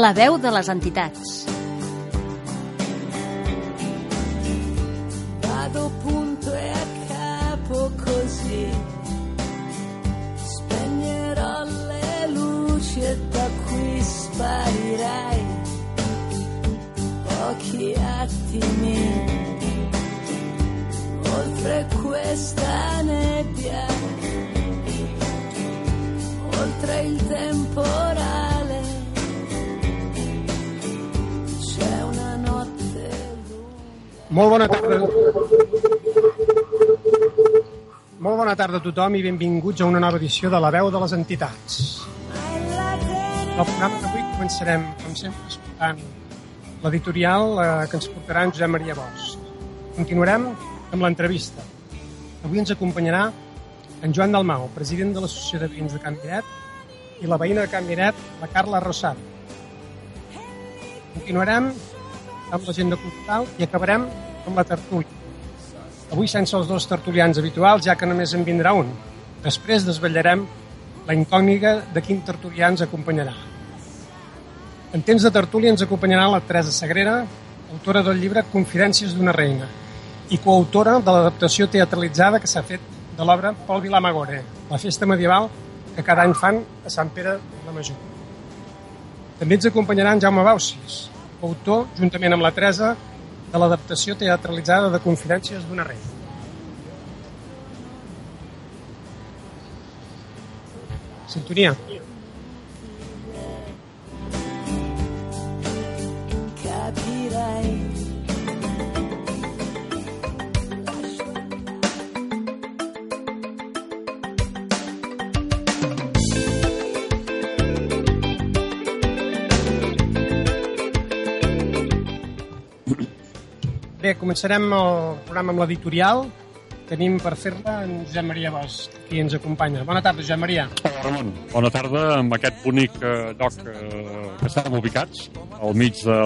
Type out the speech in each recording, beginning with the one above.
la veu de les entitats. Vado punto e a capo così. Spegnerò le luci e da qui sparirai. Pochi attimi. Molt bona tarda. Molt bona tarda a tothom i benvinguts a una nova edició de La veu de les entitats. El programa d'avui començarem, com sempre, escoltant l'editorial eh, que ens portarà en Josep Maria Bosch. Continuarem amb l'entrevista. Avui ens acompanyarà en Joan Dalmau, president de l'Associació de Veïns de Can Miret, i la veïna de Can Miret, la Carla Rosado. Continuarem amb l'agenda cultural i acabarem amb la tertúlia. Avui sense els dos tertulians habituals, ja que només en vindrà un. Després desvetllarem la incògnita de quin tertulià ens acompanyarà. En temps de tertúlia ens acompanyarà la Teresa Sagrera, autora del llibre Confidències d'una reina i coautora de l'adaptació teatralitzada que s'ha fet de l'obra Pol Vilamagore, la festa medieval que cada any fan a Sant Pere de la Major. També ens acompanyarà en Jaume Bausis, autor, juntament amb la Teresa, de l'adaptació teatralitzada de Confidències d'una reina. Sintonia. capirai. Bé, començarem el programa amb l'editorial. Tenim per fer-la en Josep Maria Bosch, qui ens acompanya. Bona tarda, Josep Maria. Hola, Ramon. Bona tarda amb aquest bonic eh, lloc eh, que estàvem ubicats al mig de,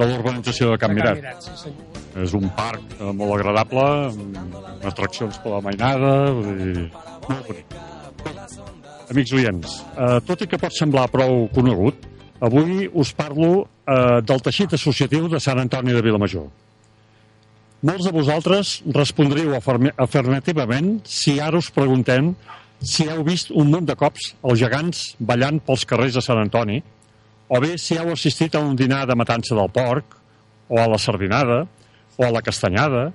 de l'urbanització de Can Mirat. Mirat, sí, senyor. És un parc eh, molt agradable, amb atraccions per la mainada, vull dir, molt bonic. Amics oients, eh, tot i que pot semblar prou conegut, avui us parlo eh, del teixit associatiu de Sant Antoni de Vilamajor. Molts de vosaltres respondríeu aferme- afirmativament si ara us preguntem si heu vist un munt de cops els gegants ballant pels carrers de Sant Antoni, o bé si heu assistit a un dinar de matança del porc, o a la sardinada, o a la castanyada,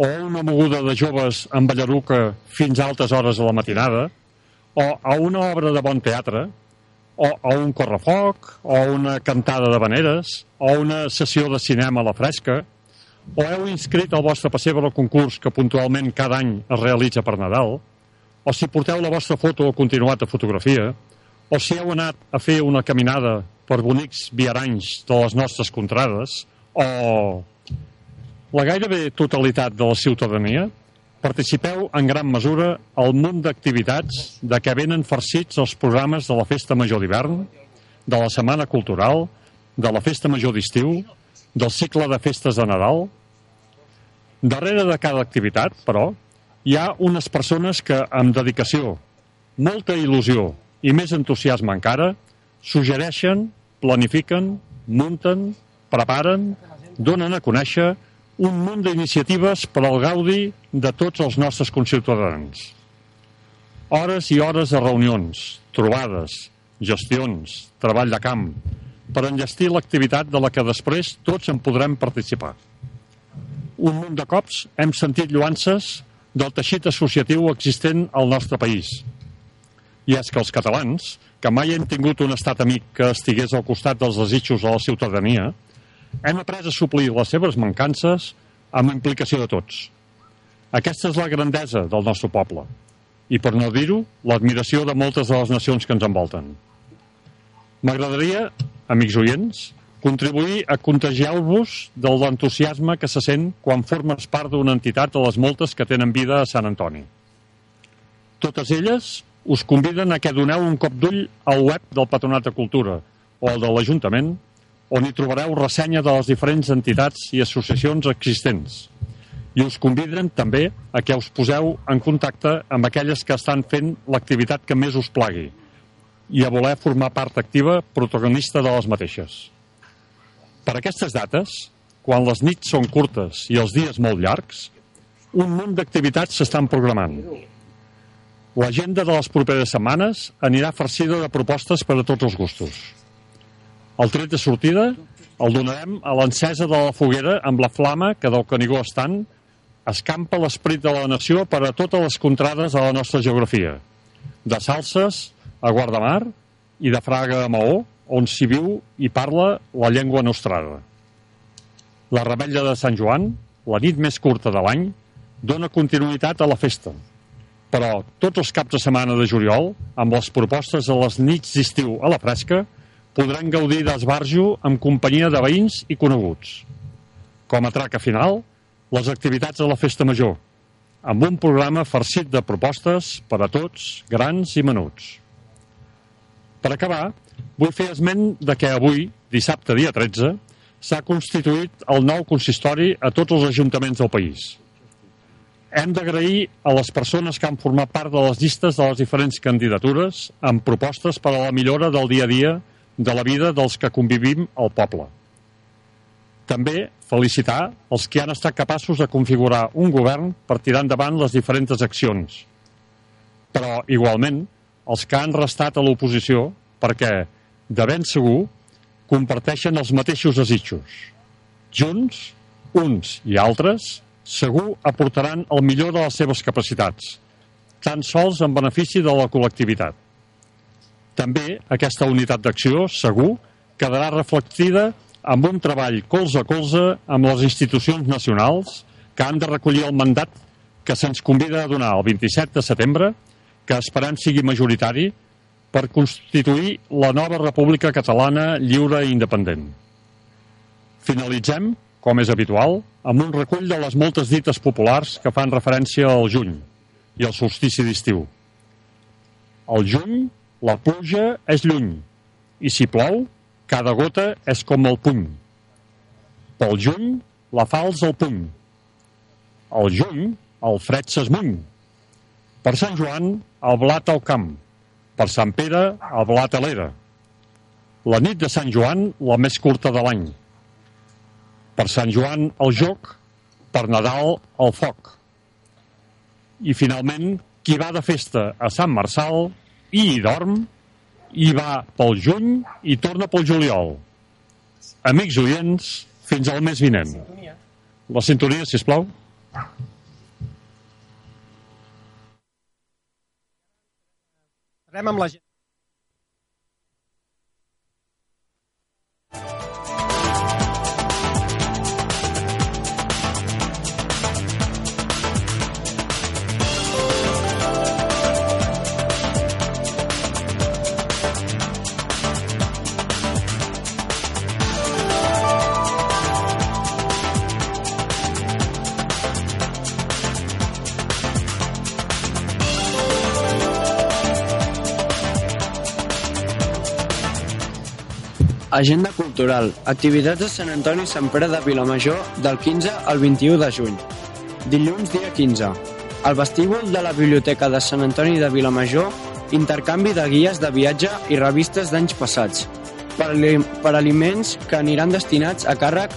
o a una moguda de joves amb ballaruca fins a altes hores de la matinada, o a una obra de bon teatre, o a un correfoc, o a una cantada de veneres, o a una sessió de cinema a la fresca, o heu inscrit el vostre pessebre al concurs que puntualment cada any es realitza per Nadal, o si porteu la vostra foto o continuat de fotografia, o si heu anat a fer una caminada per bonics viaranys de les nostres contrades, o la gairebé totalitat de la ciutadania, participeu en gran mesura al munt d'activitats de què venen farcits els programes de la Festa Major d'hivern, de la Setmana Cultural, de la Festa Major d'estiu, del cicle de festes de Nadal. Darrere de cada activitat, però, hi ha unes persones que, amb dedicació, molta il·lusió i més entusiasme encara, suggereixen, planifiquen, munten, preparen, donen a conèixer un munt d'iniciatives per al gaudi de tots els nostres conciutadans. Hores i hores de reunions, trobades, gestions, treball de camp, per enllestir l'activitat de la que després tots en podrem participar. Un munt de cops hem sentit lluances del teixit associatiu existent al nostre país. I és que els catalans, que mai hem tingut un estat amic que estigués al costat dels desitjos de la ciutadania, hem après a suplir les seves mancances amb implicació de tots. Aquesta és la grandesa del nostre poble i, per no dir-ho, l'admiració de moltes de les nacions que ens envolten. M'agradaria, amics oients, contribuir a contagiar-vos de l'entusiasme que se sent quan formes part d'una entitat de les moltes que tenen vida a Sant Antoni. Totes elles us conviden a que doneu un cop d'ull al web del Patronat de Cultura o al de l'Ajuntament, on hi trobareu ressenya de les diferents entitats i associacions existents. I us conviden també a que us poseu en contacte amb aquelles que estan fent l'activitat que més us plagui, i a voler formar part activa protagonista de les mateixes. Per aquestes dates, quan les nits són curtes i els dies molt llargs, un munt d'activitats s'estan programant. L'agenda de les properes setmanes anirà farcida de propostes per a tots els gustos. El tret de sortida el donarem a l'encesa de la foguera amb la flama que del Canigó estant escampa l'esperit de la nació per a totes les contrades de la nostra geografia, de Salses a Guardamar i de Fraga a Maó, on s'hi viu i parla la llengua nostrada. La rebella de Sant Joan, la nit més curta de l'any, dona continuïtat a la festa, però tots els caps de setmana de juliol, amb les propostes de les nits d'estiu a la fresca, podran gaudir d'esbarjo amb companyia de veïns i coneguts. Com a traca final, les activitats de la Festa Major, amb un programa farcit de propostes per a tots, grans i menuts. Per acabar, vull fer esment de que avui, dissabte dia 13, s'ha constituït el nou consistori a tots els ajuntaments del país. Hem d'agrair a les persones que han format part de les llistes de les diferents candidatures amb propostes per a la millora del dia a dia de la vida dels que convivim al poble. També felicitar els que han estat capaços de configurar un govern per tirar endavant les diferents accions. Però, igualment, els que han restat a l'oposició perquè, de ben segur, comparteixen els mateixos desitjos. Junts, uns i altres, segur aportaran el millor de les seves capacitats, tan sols en benefici de la col·lectivitat. També aquesta unitat d'acció, segur, quedarà reflectida amb un treball colze a colze amb les institucions nacionals que han de recollir el mandat que se'ns convida a donar el 27 de setembre, que esperem sigui majoritari, per constituir la nova República Catalana lliure i independent. Finalitzem, com és habitual, amb un recull de les moltes dites populars que fan referència al juny i al solstici d'estiu. Al juny, la pluja és lluny, i si plou, cada gota és com el puny. Pel juny, la falç al puny. Al juny, el fred s'esmuny. Per Sant Joan, el blat al camp per Sant Pere, el blat a l'era. La nit de Sant Joan, la més curta de l'any. Per Sant Joan, el joc. Per Nadal, el foc. I finalment, qui va de festa a Sant Marçal i hi dorm, i va pel juny i torna pel juliol. Amics oients, fins al mes vinent. La sintonia, si plau. Anem amb la gent. Agenda cultural. Activitats de Sant Antoni i Sant Pere de Vilamajor del 15 al 21 de juny. Dilluns, dia 15. Al vestíbul de la Biblioteca de Sant Antoni de Vilamajor, intercanvi de guies de viatge i revistes d'anys passats. Per, per aliments que aniran destinats a càrrec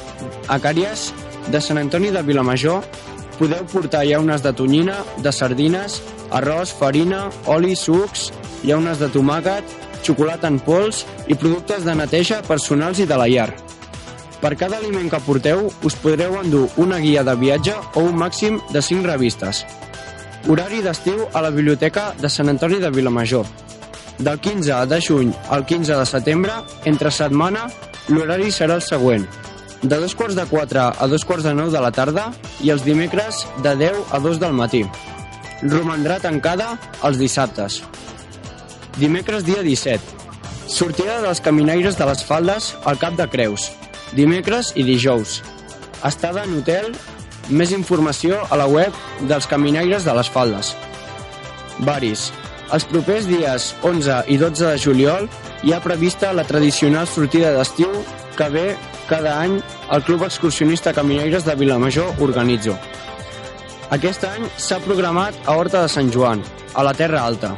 a càries de Sant Antoni de Vilamajor, podeu portar llaunes de tonyina, de sardines, arròs, farina, oli, sucs, llaunes de tomàquet, xocolata en pols i productes de neteja personals i de la llar. Per cada aliment que porteu, us podreu endur una guia de viatge o un màxim de 5 revistes. Horari d'estiu a la Biblioteca de Sant Antoni de Vilamajor. Del 15 de juny al 15 de setembre, entre setmana, l'horari serà el següent. De dos quarts de 4 a dos quarts de 9 de la tarda i els dimecres de 10 a 2 del matí. Romandrà tancada els dissabtes. Dimecres dia 17. Sortida dels caminaires de les faldes al Cap de Creus. Dimecres i dijous. Estada en hotel. Més informació a la web dels caminaires de les faldes. Baris. Els propers dies 11 i 12 de juliol hi ha prevista la tradicional sortida d'estiu que ve cada any el Club Excursionista Caminaires de Vilamajor organitza. Aquest any s'ha programat a Horta de Sant Joan, a la Terra Alta.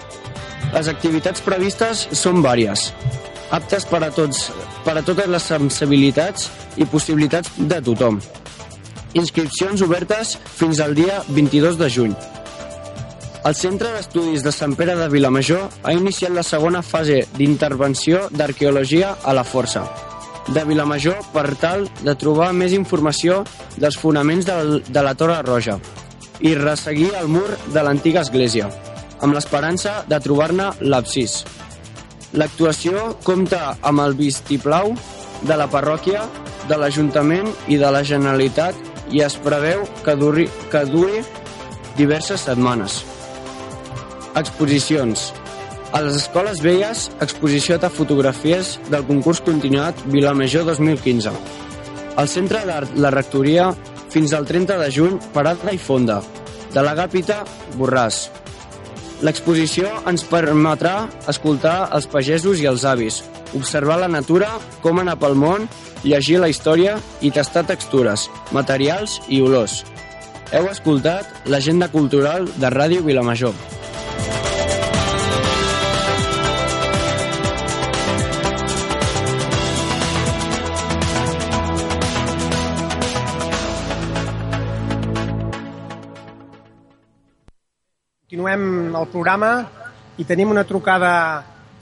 Les activitats previstes són vàries, aptes per a, tots, per a totes les sensibilitats i possibilitats de tothom. Inscripcions obertes fins al dia 22 de juny. El Centre d'Estudis de Sant Pere de Vilamajor ha iniciat la segona fase d'intervenció d'arqueologia a la força de Vilamajor per tal de trobar més informació dels fonaments de, la Torre Roja i resseguir el mur de l'antiga església, amb l'esperança de trobar-ne l'absis. L'actuació compta amb el vistiplau de la parròquia, de l'Ajuntament i de la Generalitat i es preveu que duri, que duri diverses setmanes. Exposicions. A les Escoles Velles, exposició de fotografies del concurs continuat Vilamajor 2015. Al Centre d'Art La Rectoria, fins al 30 de juny, Parada i Fonda. De l'Agàpita, Borràs. L'exposició ens permetrà escoltar els pagesos i els avis, observar la natura, com anar pel món, llegir la història i tastar textures, materials i olors. Heu escoltat l'agenda cultural de Ràdio Vilamajor. Continuem el programa i tenim una trucada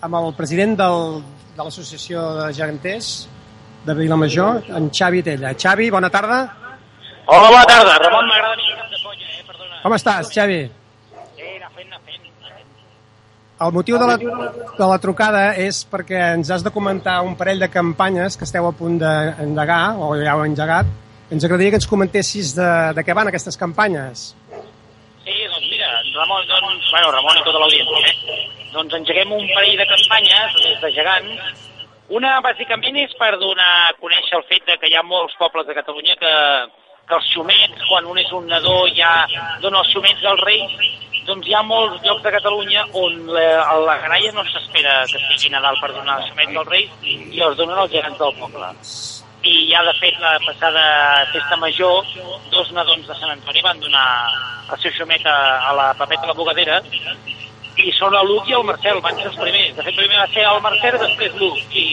amb el president del, de l'Associació de Geganters de Vilamajor, en Xavi Tella. Xavi, bona tarda. Hola, bona tarda. Ramon, m'agrada cap de conya, eh? Perdona. Com estàs, Xavi? Sí, anar fent, anar fent. El motiu de la, de la trucada és perquè ens has de comentar un parell de campanyes que esteu a punt d'endegar, o ja heu engegat. Ens agradaria que ens comentessis de, de què van aquestes campanyes. Mira, Ramon, doncs, bueno, Ramon i tota l'audiència, eh? Doncs engeguem un parell de campanyes des de gegants. Una, bàsicament, és per donar a conèixer el fet de que hi ha molts pobles de Catalunya que, que els xumets, quan un és un nadó, ja dona els xumets als reis, doncs hi ha molts llocs de Catalunya on la, la ganaia no s'espera que sigui Nadal per donar els xumets als reis i els donen els gegants del poble i ja de fet la passada festa major dos nadons de Sant Antoni van donar el seu xumet a, a la papeta de la Bogadera i són el Luc i el Marcel, van ser els primers. De fet, primer va ser el Marcel, després Luc, i,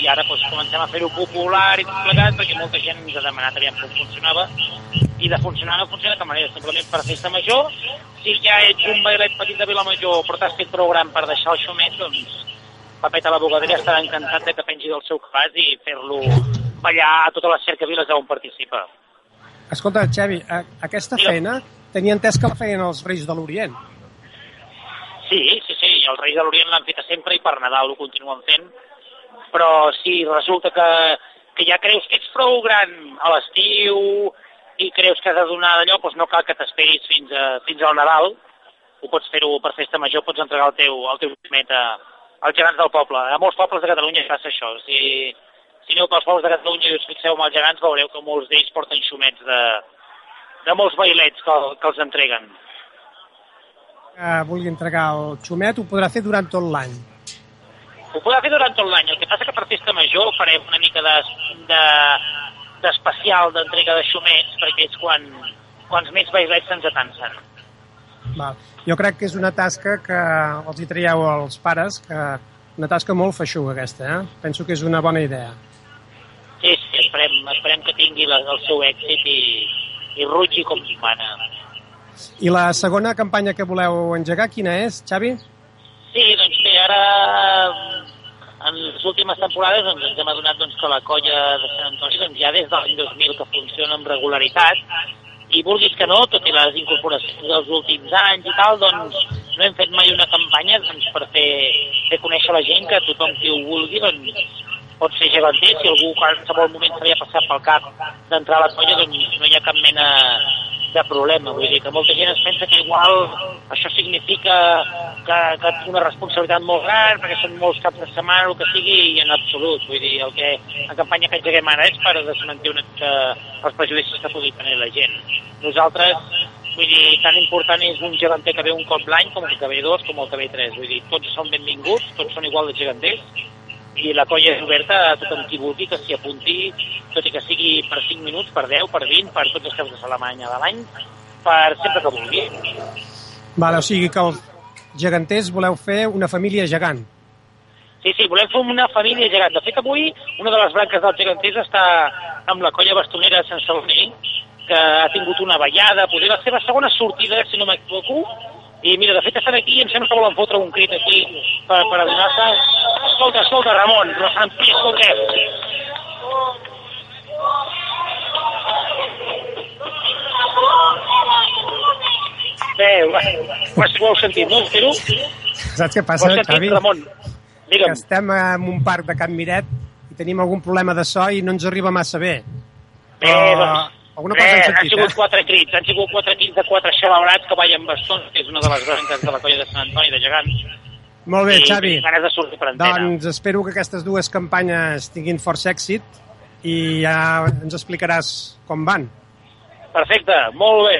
i ara doncs, comencem a fer-ho popular i tot plegat, perquè molta gent ens ha demanat aviam com funcionava, i de funcionar no funciona de cap manera, simplement per festa major, si ja ets un bailet petit de Vilamajor, però t'has fet prou gran per deixar el xumet, doncs Papeta la Bogadera estarà encantat de que pengi del seu cabàs i fer-lo ballar a totes les cercaviles on participa. Escolta, Xavi, a, aquesta feina tenia entès que la feien els Reis de l'Orient. Sí, sí, sí, els Reis de l'Orient l'han fet sempre i per Nadal ho continuen fent, però si resulta que, que ja creus que ets prou gran a l'estiu i creus que has de donar d'allò, doncs no cal que t'esperis fins, a, fins al Nadal, ho pots fer-ho per festa major, pots entregar el teu, el teu xumet a, als gegants del poble. A molts pobles de Catalunya passa això. Si, si aneu pels pobles de Catalunya i us fixeu amb els gegants, veureu que molts d'ells porten xumets de, de molts bailets que, que els entreguen. Que vulgui entregar el xumet ho podrà fer durant tot l'any. Ho podrà fer durant tot l'any, el que passa que per festa major farem una mica de, de, d'especial d'entrega de xumets, perquè és quan, quants més bailets se'ns atansen. Val. Jo crec que és una tasca que els hi traieu als pares, que una tasca molt feixuga aquesta, eh? Penso que és una bona idea. Sí, esperem, esperem que tingui la, el seu èxit i, i rutgi com mana. I la segona campanya que voleu engegar, quina és, Xavi? Sí, doncs bé, ara en les últimes temporades doncs, ens hem adonat doncs, que la colla de Sant Antoni doncs, ja des de l'any 2000 que funciona amb regularitat i vulguis que no, tot i les incorporacions dels últims anys i tal, doncs no hem fet mai una campanya doncs, per fer, fer conèixer la gent que tothom qui ho vulgui doncs, pot ser geganter, si algú a qualsevol moment ha passat pel cap d'entrar a la colla, doncs no hi ha cap mena de problema. Vull dir que molta gent es pensa que igual això significa que, que té una responsabilitat molt gran, perquè són molts caps de setmana, el que sigui, i en absolut. Vull dir, el que la campanya que engeguem ara és per desmentir una mica els prejudicis que pugui tenir la gent. Nosaltres, vull dir, tan important és un geganter que ve un cop l'any com el que ve dos, com el que ve tres. Vull dir, tots són benvinguts, tots són igual de geganters, i la colla és oberta a tothom qui vulgui que s'hi apunti, tot i que sigui per 5 minuts, per 10, per 20, per tots els caps de Salamanya de l'any, per sempre que vulgui. Vale, o sigui que el, geganters voleu fer una família gegant. Sí, sí, volem fer una família gegant. De fet, avui una de les branques dels geganters està amb la colla bastonera de Sant Saloni, que ha tingut una ballada, potser la seva segona sortida, si no m'equivoco, i mira, de fet estan aquí i em sembla que volen fotre un crit aquí per, per adonar-se... Escolta, escolta, Ramon, no Sant Pi, escoltem. Bé, ho, ho heu sentit, no? Fer-ho? Saps què passa, has sentit, Xavi? Ramon? Que Digue'm. estem en un parc de Can Miret i tenim algun problema de so i no ens arriba massa bé. Bé, Però doncs, alguna cosa Res, han sigut eh? quatre crits, han sigut quatre crits de quatre xalabrats que ballen bastons, que és una de les branques de la colla de Sant Antoni de Gegants. Molt bé, I Xavi. tinc ganes de sortir per antena. Doncs espero que aquestes dues campanyes tinguin força èxit i ja ens explicaràs com van. Perfecte, molt bé.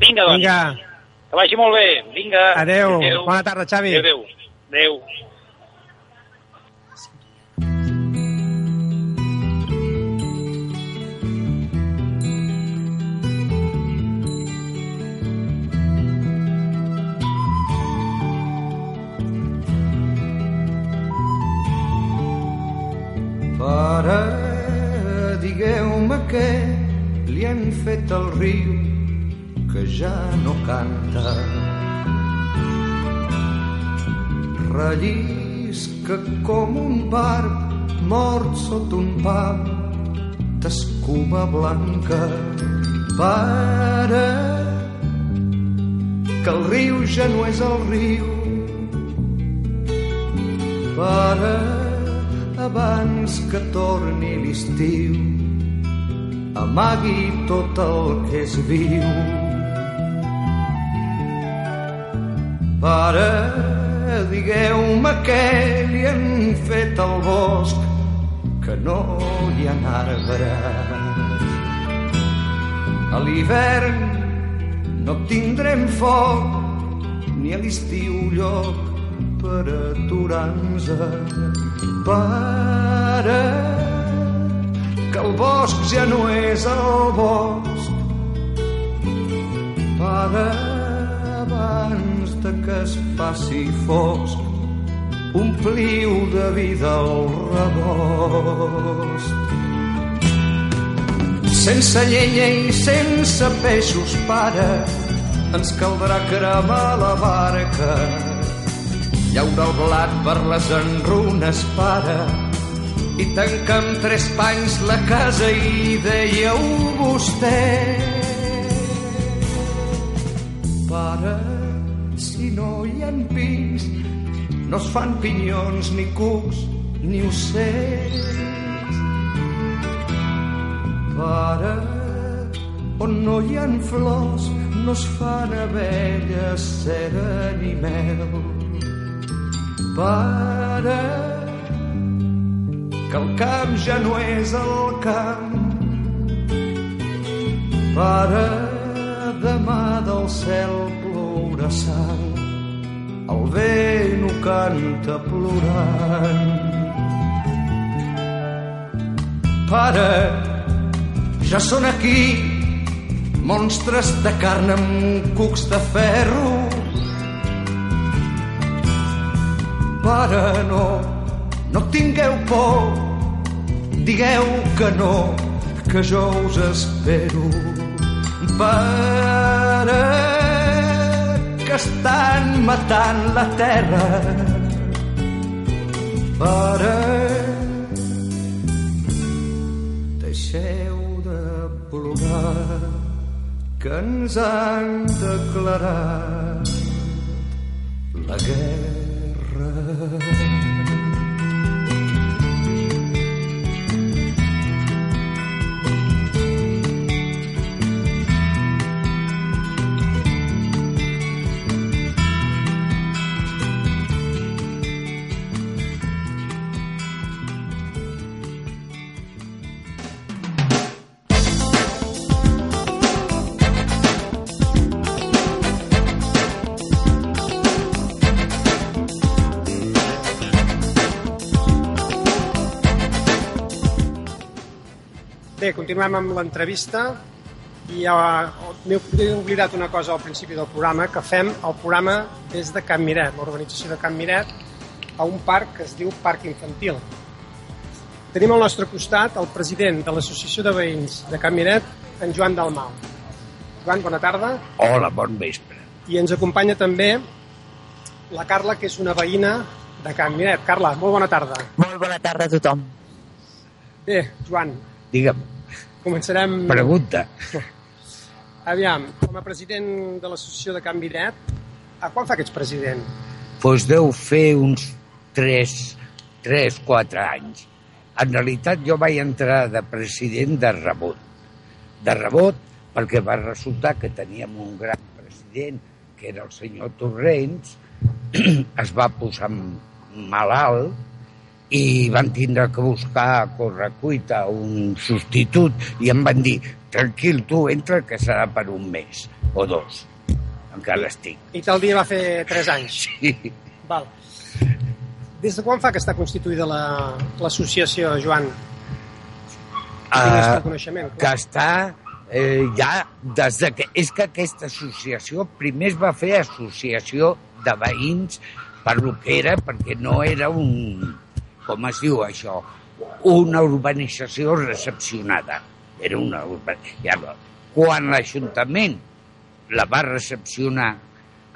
Vinga, doncs. Vinga, Que vagi molt bé. Vinga. adeu. Bona tarda, Xavi. Adéu, adéu. Adéu. Fet al riu que ja no canta. Rellisca com un barb mort sota un pam d'escuma blanca. Pare, que el riu ja no és el riu. Pare, abans que torni l'estiu, amagui tot el que és viu. Pare, digueu-me què li han fet al bosc, que no hi ha arbres. A l'hivern no tindrem foc, ni a l'estiu lloc per aturar-nos. Pare, el bosc ja no és el bosc. Pare, abans de que es faci fosc, ompliu de vida el rebost. Sense llenya i sense peixos, pare, ens caldrà cremar la barca. Llaura el blat per les enrunes, pare, i tancar amb tres panys la casa i dèieu vostè. Pare, si no hi ha pins, no es fan pinyons, ni cucs, ni ocells. Pare, on no hi ha flors, no es fan abelles, cera ni mel. Pare, que el camp ja no és el camp. Pare, demà del cel plourà sang, el vent ho canta plorant. Pare, ja són aquí monstres de carn amb cucs de ferro. Pare, no, no tingueu por, digueu que no, que jo us espero. Pare, que estan matant la terra. Pare, deixeu de plorar, que ens han declarat la guerra. Continuem amb l'entrevista I uh, m'he oblidat una cosa al principi del programa, que fem el programa des de Can Miret, l'organització de Can Miret, a un parc que es diu Parc Infantil. Tenim al nostre costat el president de l'Associació de Veïns de Can Miret, en Joan Dalmau. Joan, bona tarda. Hola, bon vespre. I ens acompanya també la Carla, que és una veïna de Can Miret. Carla, molt bona tarda. Molt bona tarda a tothom. Bé, Joan, Digue'm, començarem... pregunta. Aviam, com a president de l'associació de Can Miret, a quan fa que ets president? Doncs deu fer uns 3, 3, 4 anys. En realitat jo vaig entrar de president de rebot. De rebot perquè va resultar que teníem un gran president, que era el senyor Torrents, es va posar malalt i van tindre que buscar a correcuita un substitut i em van dir, tranquil, tu entra que serà per un mes o dos. Encara estic. I tal dia va fer 3 anys. Sí. Val. Des de quan fa que està constituïda la- l'associació, Joan? Tens Uh, el coneixement. que està eh, ja des de que... És que aquesta associació primer es va fer associació de veïns per lo que era, perquè no era un... Com es diu això? Una urbanització recepcionada. Era una urbanització. Quan l'Ajuntament la va recepcionar,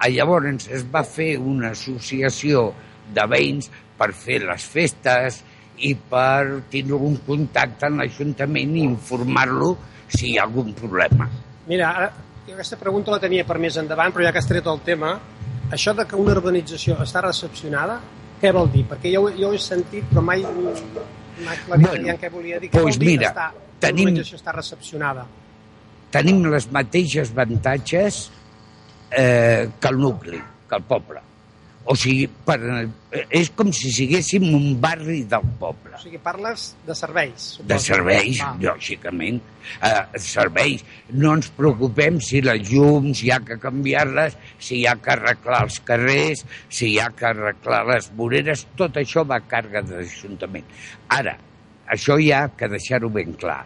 llavors es va fer una associació de veïns per fer les festes i per tindre un contacte amb l'Ajuntament i informar-lo si hi ha algun problema. Mira, ara, jo aquesta pregunta la tenia per més endavant, però ja que has tret el tema, això de que una urbanització està recepcionada, què vol dir? Perquè jo, jo ho he sentit, però mai m'ha aclarit Bueno, què volia dir. Què doncs vol dir mira, està, tenim- està recepcionada? Tenim les mateixes avantatges eh, que el nucli, que el poble. O sigui, per, eh, és com si siguéssim un barri del poble. O sigui, parles de serveis. Suposo. De serveis, Ah. lògicament. Eh, serveis. No ens preocupem si les llums hi ha que canviar-les, si hi ha que arreglar els carrers, si hi ha que arreglar les voreres, tot això va a càrrega de l'Ajuntament. Ara, això hi ha que deixar-ho ben clar.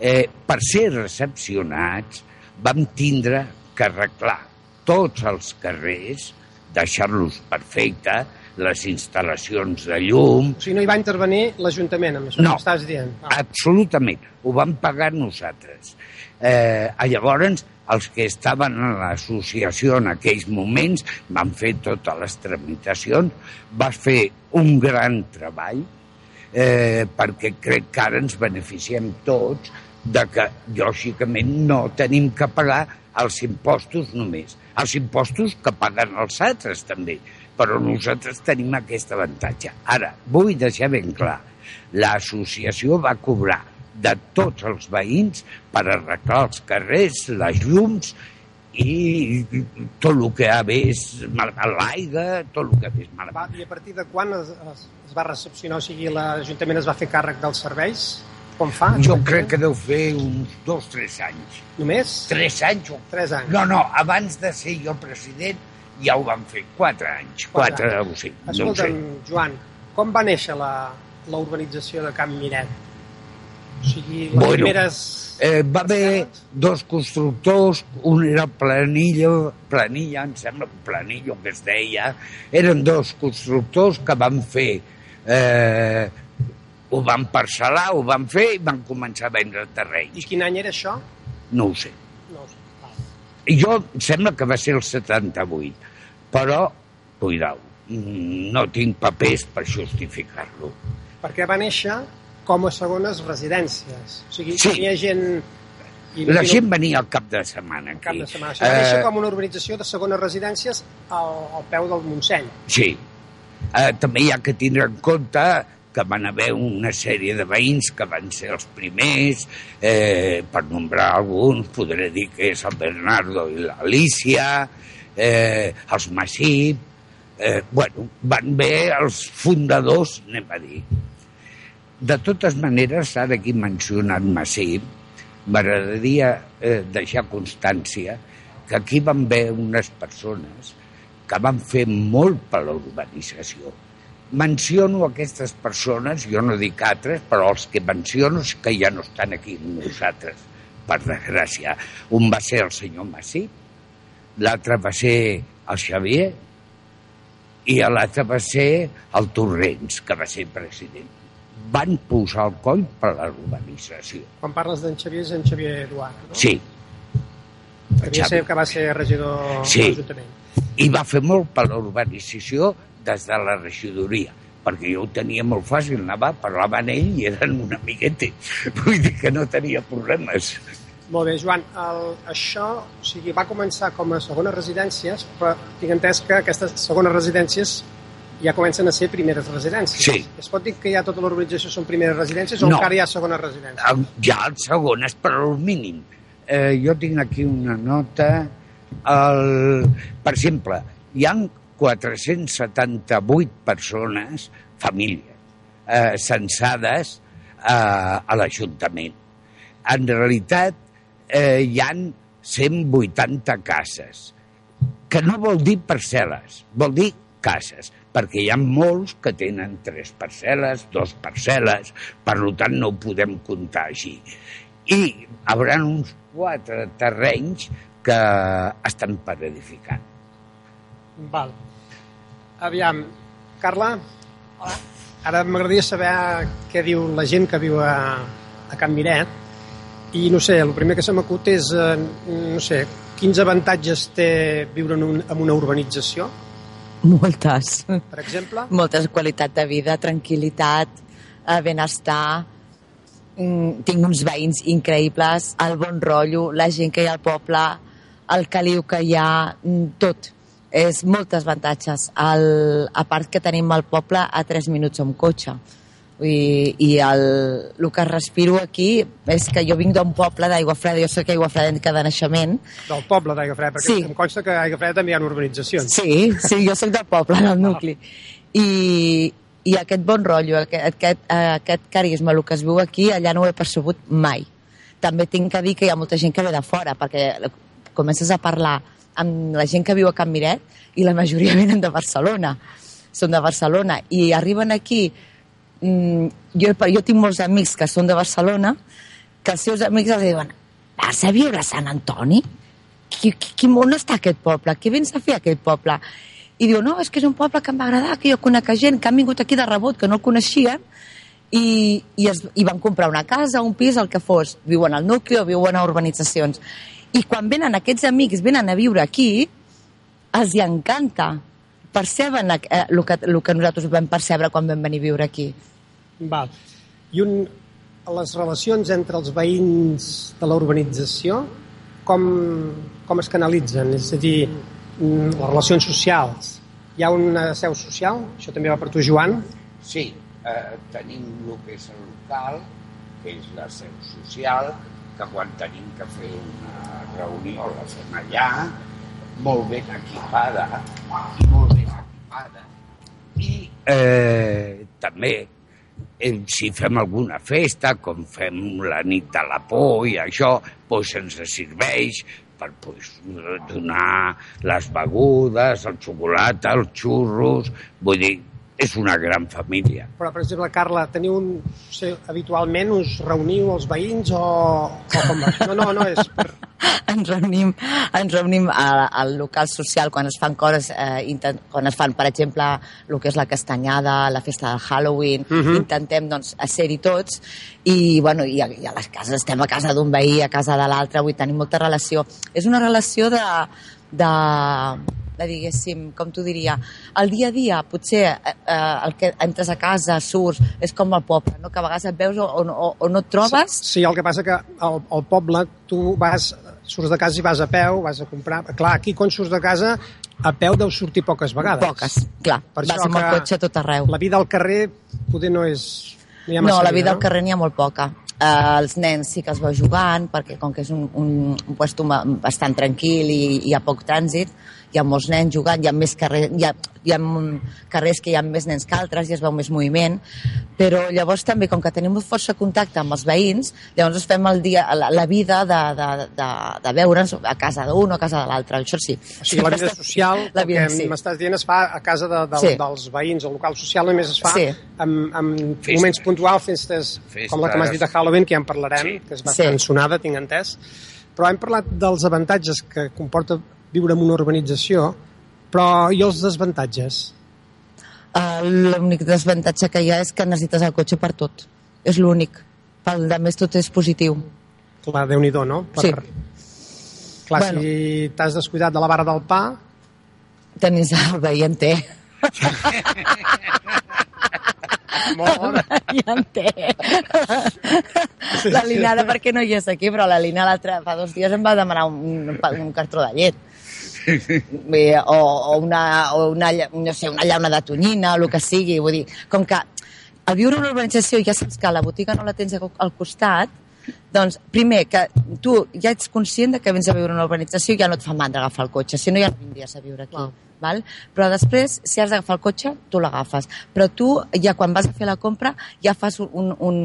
Eh, per ser recepcionats vam tindre que arreglar tots els carrers, deixar-los perfecte, les instal·lacions de llum, O sigui, no hi va intervenir l'Ajuntament, amb això No. que estàs dient. Ah. Absolutament. Ho vam pagar nosaltres. Eh, llavors, els que estaven a l'associació en aquells moments van fer totes les tramitacions, va fer un gran treball, eh, perquè crec que ara ens beneficiem tots de que, lògicament, no tenim que pagar els impostos només. Els impostos que paguen els altres, també. Però nosaltres tenim aquest avantatge. Ara, vull deixar ben clar, l'associació va cobrar de tots els veïns per arreglar els carrers, les llums i tot el que ha vés malament, l'aigua, tot el que ha vés Va, malament. I a partir de quan es, es, es va recepcionar, o sigui, l'Ajuntament es va fer càrrec dels serveis? Com fa? Jo crec que deu fer uns dos, tres anys. Només? Tres anys o Tres anys. No, no, abans de ser jo president ja ho van fer, quatre anys, Quatre quatre, o cinc, no sé. Escolta'm, Joan, com va néixer la, la urbanització de Can Miret? O sigui, les Bueno, primeres... Eh, va haver dos constructors, un era Planillo, Planilla, em sembla, Planillo que es deia, eren dos constructors que van fer, eh, ho van parcel·lar, ho van fer i van començar a vendre terrenys. I quin any era això? No ho sé. No ho sé. I jo em sembla que va ser el 78, però, cuidao, mm, no tinc papers per justificar-lo. Perquè va néixer com a segones residències. O sigui, Sí. hi havia gent... i La gent venia al cap de setmana aquí. cap de setmana. Sigui, va Eh, com una urbanització de segones residències al, al peu del Montseny. Sí. Eh, també hi ha que tindre en compte que van haver una sèrie de veïns que van ser els primers, eh, per nombrar alguns, podré dir que és el Bernardo i l'Alicia, eh, els Massip, eh, bueno, van ver els fundadors, anem a dir. De totes maneres, ara he mencionat Massip, m'agradaria eh, deixar constància que aquí van haver unes persones que van fer molt per la urbanització. Menciono aquestes persones, jo no dic altres, però els que menciono és que ja no estan aquí amb nosaltres, per desgràcia. Un va ser el senyor Massí, l'altre va ser el Xavier i l'altre va ser el Torrents, que va ser president. Van posar el coll per la urbanització. Quan parles d'en Xavier és en Xavier Eduard, no? Sí, havia ser, que va ser regidor Sí. de l'Ajuntament. i va fer molt per la urbanització des de la regidoria perquè jo ho tenia molt fàcil, anava, parlava amb ell i eren una amiguete. Vull dir que no tenia problemes. Molt bé, Joan, el, això o sigui, va començar com a segones residències, però tinc entès que aquestes segones residències ja comencen a ser primeres residències. Sí. Es pot dir que ja tota l'urbanització són primeres residències o No. encara hi ha segones residències? Ja el segon és per al mínim. Eh, jo tinc aquí una nota. El, per exemple, hi han 478 persones, famílies, eh, censades eh, a l'Ajuntament. En realitat, eh, hi han 180 cases, que no vol dir parcel·les, vol dir cases, perquè hi ha molts que tenen tres parcel·les, dos parcel·les, per tant no ho podem comptar així. I haurà uns quatre terrenys que estan per edificar. Val. Aviam, Carla, ara m'agradaria saber què diu la gent que viu a, a Can Miret i no sé, el primer que se m'acut és, eh, no sé, quins avantatges té viure en, un, en una urbanització, Moltes. per exemple? Moltes qualitat de vida, tranquil·litat, eh, benestar, mm, tinc uns veïns increïbles, el bon rotllo, la gent que hi ha al poble, el caliu que hi ha, mm, tot. És moltes avantatges. El, a part que tenim el poble a 3 minuts amb cotxe. I, i el, el que respiro aquí és que jo vinc d'un poble d'Aigua Freda, jo soc Aigua Freda de naixement, Del poble d'Aigua Freda, perquè Sí. em consta que a Aigua Freda també hi ha urbanitzacions. Sí, sí, jo sóc del poble, del nucli. I, i aquest bon rotllo, aquest, aquest, aquest carisma, el que es viu aquí, allà no ho he percebut mai. També tinc que dir que hi ha molta gent que ve de fora, perquè comences a parlar amb la gent que viu a Can Miret i la majoria venen de Barcelona. Són de Barcelona. I arriben aquí... Mm, jo, jo tinc molts amics que són de Barcelona que els seus amics els diuen vas a viure a Sant Antoni? qui, qui, on està aquest poble? Què vens a fer a aquest poble? I diu, no, és que és un poble que em va agradar, que jo conec gent que han vingut aquí de rebot, que no el coneixien, i, i, es, i van comprar una casa, un pis, el que fos. Viuen al nucli o viuen a urbanitzacions. I quan venen aquests amics, venen a viure aquí, els hi encanta. Perceben eh, el, que, el que nosaltres vam percebre quan vam venir a viure aquí. Val. I un, les relacions entre els veïns de la urbanització, com, com es canalitzen? És a dir, mm, les relacions socials. Hi ha una seu social? Això també va per tu, Joan? Sí, eh, tenim el que és el local, que és la seu social, que quan tenim que fer una reunió la fem allà, molt ben equipada, i molt ben equipada. I eh, també eh, si fem alguna festa, com fem la nit de la por i això, doncs ens serveix per pues, donar les begudes, el xocolata, els xurros, vull dir, és una gran família. Però, per exemple, Carla, teniu un, no sé, habitualment us reuniu els veïns o, o com va? No, no, no, és per... ens reunim, ens reunim a- al local social quan es fan coses, eh, intent, quan es fan, per exemple, el que és la castanyada, la festa del Halloween, Mhm. intentem doncs, ser-hi tots i, bueno, i, a, i a les cases estem a casa d'un veí, a casa de l'altre, vull tenir molta relació. És una relació de, de diguéssim, com t'ho diria, el dia a dia, potser eh, eh, el que entres a casa, surts, és com al poble, no? que a vegades et veus o, o, o no et trobes, Sí, el que passa que al, al poble tu vas, surts de casa i vas a peu, vas a comprar... Clar, aquí quan surts de casa, a peu deus sortir poques vegades. poques, clar, Per vas amb el cotxe tot arreu. La vida al carrer poder no és... No, No, la vida no? al carrer n'hi ha molt poca. Uh, els nens sí que es veu jugant, perquè com que és un, un, un puesto bastant tranquil i hi ha poc trànsit, hi ha molts nens jugant, hi ha més carrers, hi ha, hi ha carrers que hi ha més nens que altres i es veu més moviment, però llavors també, com que tenim força contacte amb els veïns, llavors ens fem el dia, la, la vida de, de, de, de veure'ns a casa d'un o a casa de l'altre, això sí. O sigui, la vida social, La vida, el que sí. m'estàs dient, es fa a casa de, de, Sí. dels veïns. El local social només es fa Sí. amb, amb Festes. moments puntuals, festes, Festes. com la que m'has dit de Halloween que ja en parlarem, Sí. que és bastant Sí. sonada, tinc entès, però hem parlat dels avantatges que comporta viure en una urbanització, però i els desavantatges? Uh, L'únic desavantatge que hi ha és que necessites el cotxe per tot. És l'únic. Pel de més tot és positiu. Clar, déu nhi no? Sí. Clar, Bueno. si t'has descuidat de la vara del pa, Tenis el veí en té. molt, ja en té. La Lina, ara perquè no hi és aquí, però la Lina l'altre, fa dos dies em va demanar un, un, un cartró de llet. O, o, una, o una, no sé, una llauna de tonyina, el que sigui. Vull dir, com que al viure una urbanització ja saps que la botiga no la tens al costat, doncs, primer, que tu ja ets conscient de que vens a viure en una urbanització i ja no et fa mandra agafar el cotxe, si no ja no vindries a viure aquí. Clar. Val? Però després, si has d'agafar el cotxe, tu l'agafes. Però tu, ja quan vas a fer la compra, ja fas, un, un,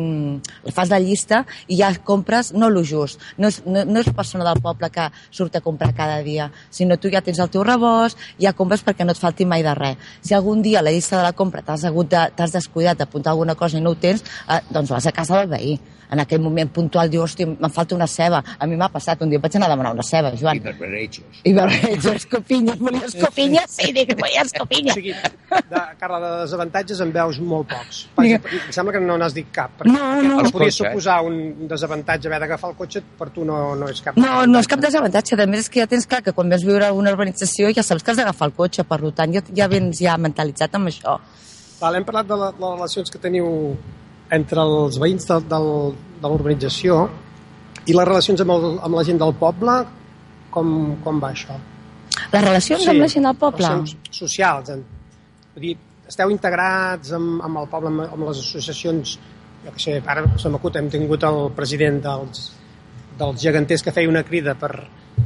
fas la llista i ja compres no lo just. No és, no, no és persona del poble que surt a comprar cada dia, sinó tu ja tens el teu rebost, ja compres perquè no et falti mai de res. Si algun dia a la llista de la compra t'has de- descuidat d'apuntar alguna cosa i no ho tens, eh, doncs vas a casa del veí. En aquell moment puntual diu, hòstia, me'n falta una ceba. A mi m'ha passat, un dia vaig anar a demanar una ceba, I Joan. barbarejos. I veure, escopinyes, volia escopinyes? Sí, dic, volia O escopinyes. sigui, de, Carla, de desavantatges en veus molt pocs. Digue- em sembla que no n'has dit cap. perquè No, no. El podria eh? suposar un desavantatge haver d'agafar el cotxe, per tu no, no és cap No, no és cap desavantatge. A més, és que ja tens clar que quan vas viure a una urbanització ja saps que has d'agafar el cotxe, per tant, ja, ja vens ja mentalitzat amb això. Val, hem parlat de la, les relacions que teniu entre els veïns de, del, de l'urbanització i les relacions amb, el, amb la gent del poble, com, com va això? Les relacions amb la gent del poble? Relacions socials. En, vull dir, esteu integrats amb, amb el poble, amb, amb les associacions, jo què sé, ara se m'acut, hem tingut el president dels, dels geganters que feia una crida per,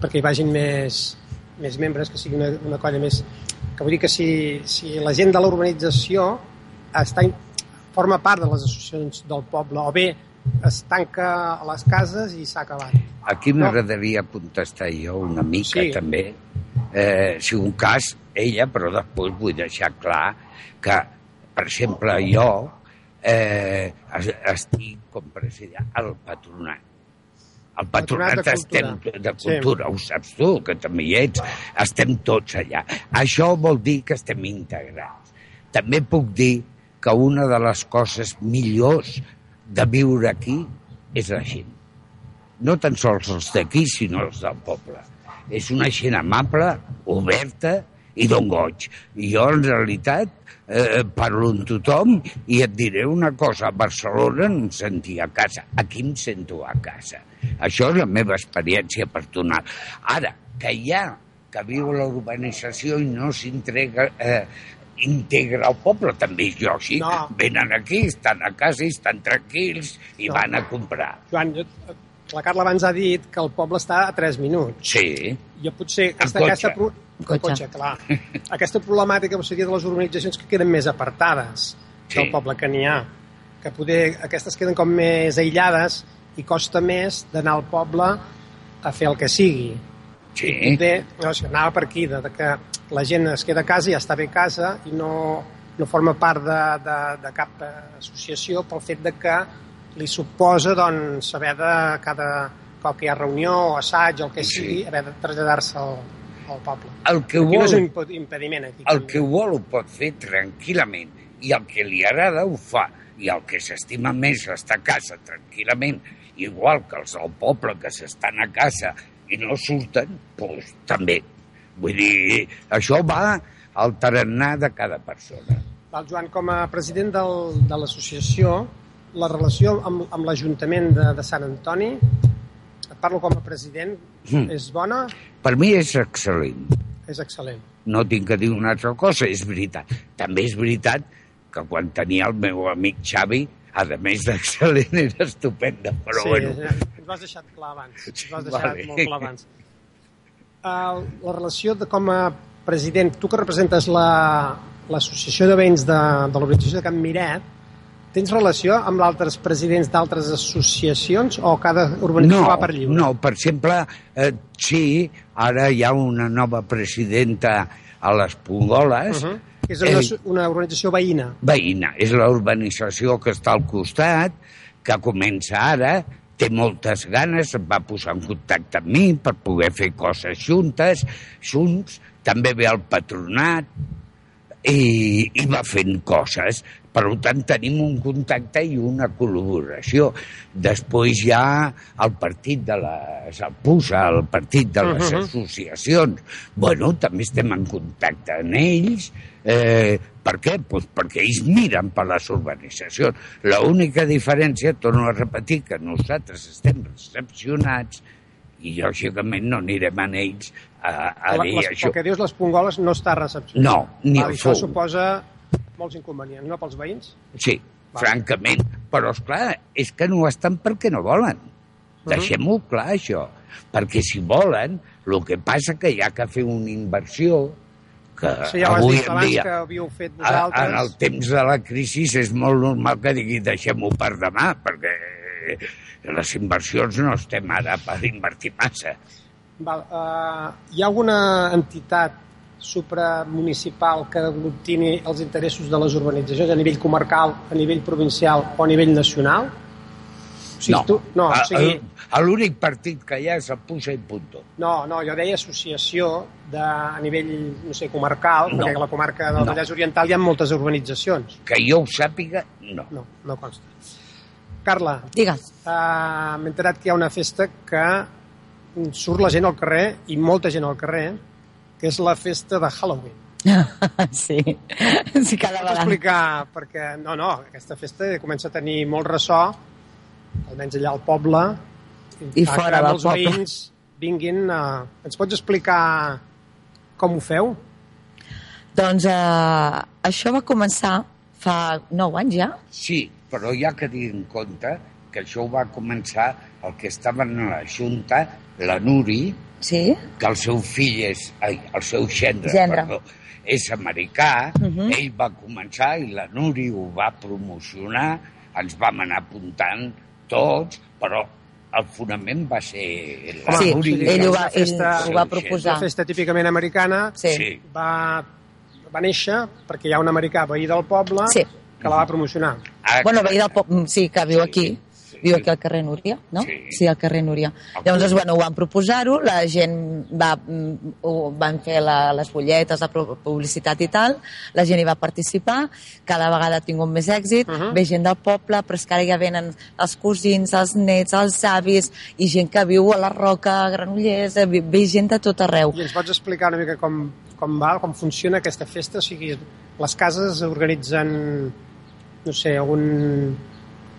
perquè hi vagin més, més membres, que sigui una, una colla més... Que vull dir que si, si la gent de la urbanització està, forma part de les associacions del poble, o bé es tanca a les cases i s'ha acabat. Aquí m'agradaria contestar jo una mica Sí. també, eh, si un cas, ella, però després vull deixar clar que, per exemple, jo eh, es- estic com president al patronat. El patronat, Patronat de estem Cultura. de cultura, ho saps tu, que també hi ets, estem tots allà. Això vol dir que estem integrats. També puc dir que una de les coses millors de viure aquí és la gent no tan sols els d'aquí, sinó els del poble. És una gent amable, oberta i don goig. I jo, en realitat, eh, parlo amb tothom i et diré una cosa. A Barcelona no em sentia a casa. Aquí em sento a casa. Això és la meva experiència personal. Ara, que hi ha que viu a la urbanització i no s'integra eh, integra el poble, també és lògic. No. Venen aquí, estan a casa i estan tranquils i No. van a comprar. Joan, jo, la Carla abans ha dit que el poble està a 3 minuts. Sí, Jo potser aquesta, cotxe. aquesta, pro- En cotxe. cotxe, clar. aquesta problemàtica seria de les urbanitzacions que queden més apartades Sí. del poble que n'hi ha. Que poder, aquestes queden com més aïllades i costa més d'anar al poble a fer el que sigui. Sí. Poder, no sé, anava per aquí, de, de que la gent es queda a casa i ja està bé a casa i no, no forma part de, de, de cap eh, associació pel fet de que li suposa doncs, haver de cada cop que hi ha reunió o assaig o el que Sí. sigui, haver de traslladar-se al, al poble. El que, Aquí no és un vol, imp- impediment. Aquí, el que vol ho pot fer tranquil·lament i el que li agrada ho fa i el que s'estima més està a casa tranquil·lament, igual que els del poble que s'estan a casa i no surten, doncs també. Vull dir, això va al tarannà de cada persona. Val, Joan, com a president del, de l'associació, la relació amb, amb l'Ajuntament de, de Sant Antoni, et parlo com a president, Mm. és bona, Per mi és excel·lent. és excel·lent. no tinc que dir una altra cosa, és veritat. També és veritat que quan tenia el meu amic Xavi, a més d'excel·lent, era estupenda, però sí, bueno. ens ho has deixat clar abans. Has deixat Vale. molt clar abans. Uh, la relació de com a president, tu que representes la- l'associació de veïns de, de l'organització de Can Miret, tens relació amb altres presidents d'altres associacions o cada organització No, va per lliure? no, per exemple, eh, sí, ara hi ha una nova presidenta a les Pongoles, Uh -huh. És una, Eh, una organització veïna. veïna, és la urbanització que està al costat, que comença ara, té moltes ganes, em va posar en contacte amb mi per poder fer coses juntes, junts, també ve al patronat i, i va fent coses. Per tant, tenim un contacte i una col·laboració. Després hi ha el partit de les... el PUSA, el partit de les uh Mhm. -huh. associacions. Bueno, també estem en contacte amb ells. Eh, per què? Pues perquè ells miren per les urbanitzacions. L'única diferència, torno a repetir, que nosaltres estem recepcionats i, lògicament, no anirem a ells a, a La- dir les, això. el que dius les pongoles no està recepcionat. No, ni Val, el Això suposa molts inconvenients, no, pels veïns? Sí, Val. francament. Però, és clar, és que no estan perquè no volen. Mhm. Deixem-ho clar, això. Perquè si volen, el que passa que hi ha que fer una inversió que Sí, ja avui en dia, que havíeu fet a- vosaltres. en el temps de la crisi, és molt normal que digui deixem-ho per demà, perquè les inversions no estem ara per invertir massa. Val, uh, hi ha alguna entitat supramunicipal que aglutini els interessos de les urbanitzacions a nivell comarcal, a nivell provincial o a nivell nacional? O sigui, no, tu, no, o A- sigui, a- l'únic partit que hi ha és el Puja i Punto. no, no, jo deia associació de, a nivell, no sé, comarcal, No. perquè a la comarca del No. Vallès Oriental hi ha moltes urbanitzacions. Que jo ho sàpiga, no. No, no consta. Carla, Digues. uh, m'he enterat que hi ha una festa que surt la gent al carrer, i molta gent al carrer, que és la festa de Halloween. sí, sí, cada vegada. explicar, perquè no, no, aquesta festa comença a tenir molt ressò, almenys allà al poble, I fora del molts poble. veïns vinguin a... Ens pots explicar com ho feu? Doncs eh, això va començar fa 9 anys ja. Sí, però hi ha que dir en compte que això ho va començar el que estaven a la Junta, la Nuri, Sí? que el seu fill és... Ai, el seu gendre, Gendre. perdó, és americà, Uh -huh. ell va començar i la Nuri ho va promocionar, ens vam anar apuntant tots, però el fonament va ser la Sí, ell ho va- Una festa- ell ho va proposar. Una festa típicament americana Sí. Sí. va, va néixer perquè hi ha un americà veí del poble Sí. que la va promocionar. Ah, Bueno, veí del poble, sí, que viu Sí, aquí. Sí. Viu aquí al carrer Núria, no? Sí. Sí, al carrer Núria. Llavors, bueno, ho van proposar-ho, la gent va, mm, ho, van fer la, les butlletes, la pu- publicitat i tal, la gent hi va participar, cada vegada ha tingut més èxit, uh Mhm. -huh. ve gent del poble, però és que ara ja venen els cosins, els nets, els avis, i gent que viu a la Roca, a Granollers, eh, ve ve gent de tot arreu. I ens pots explicar una mica com, com va, com funciona aquesta festa? O sigui, les cases organitzen, no sé, algun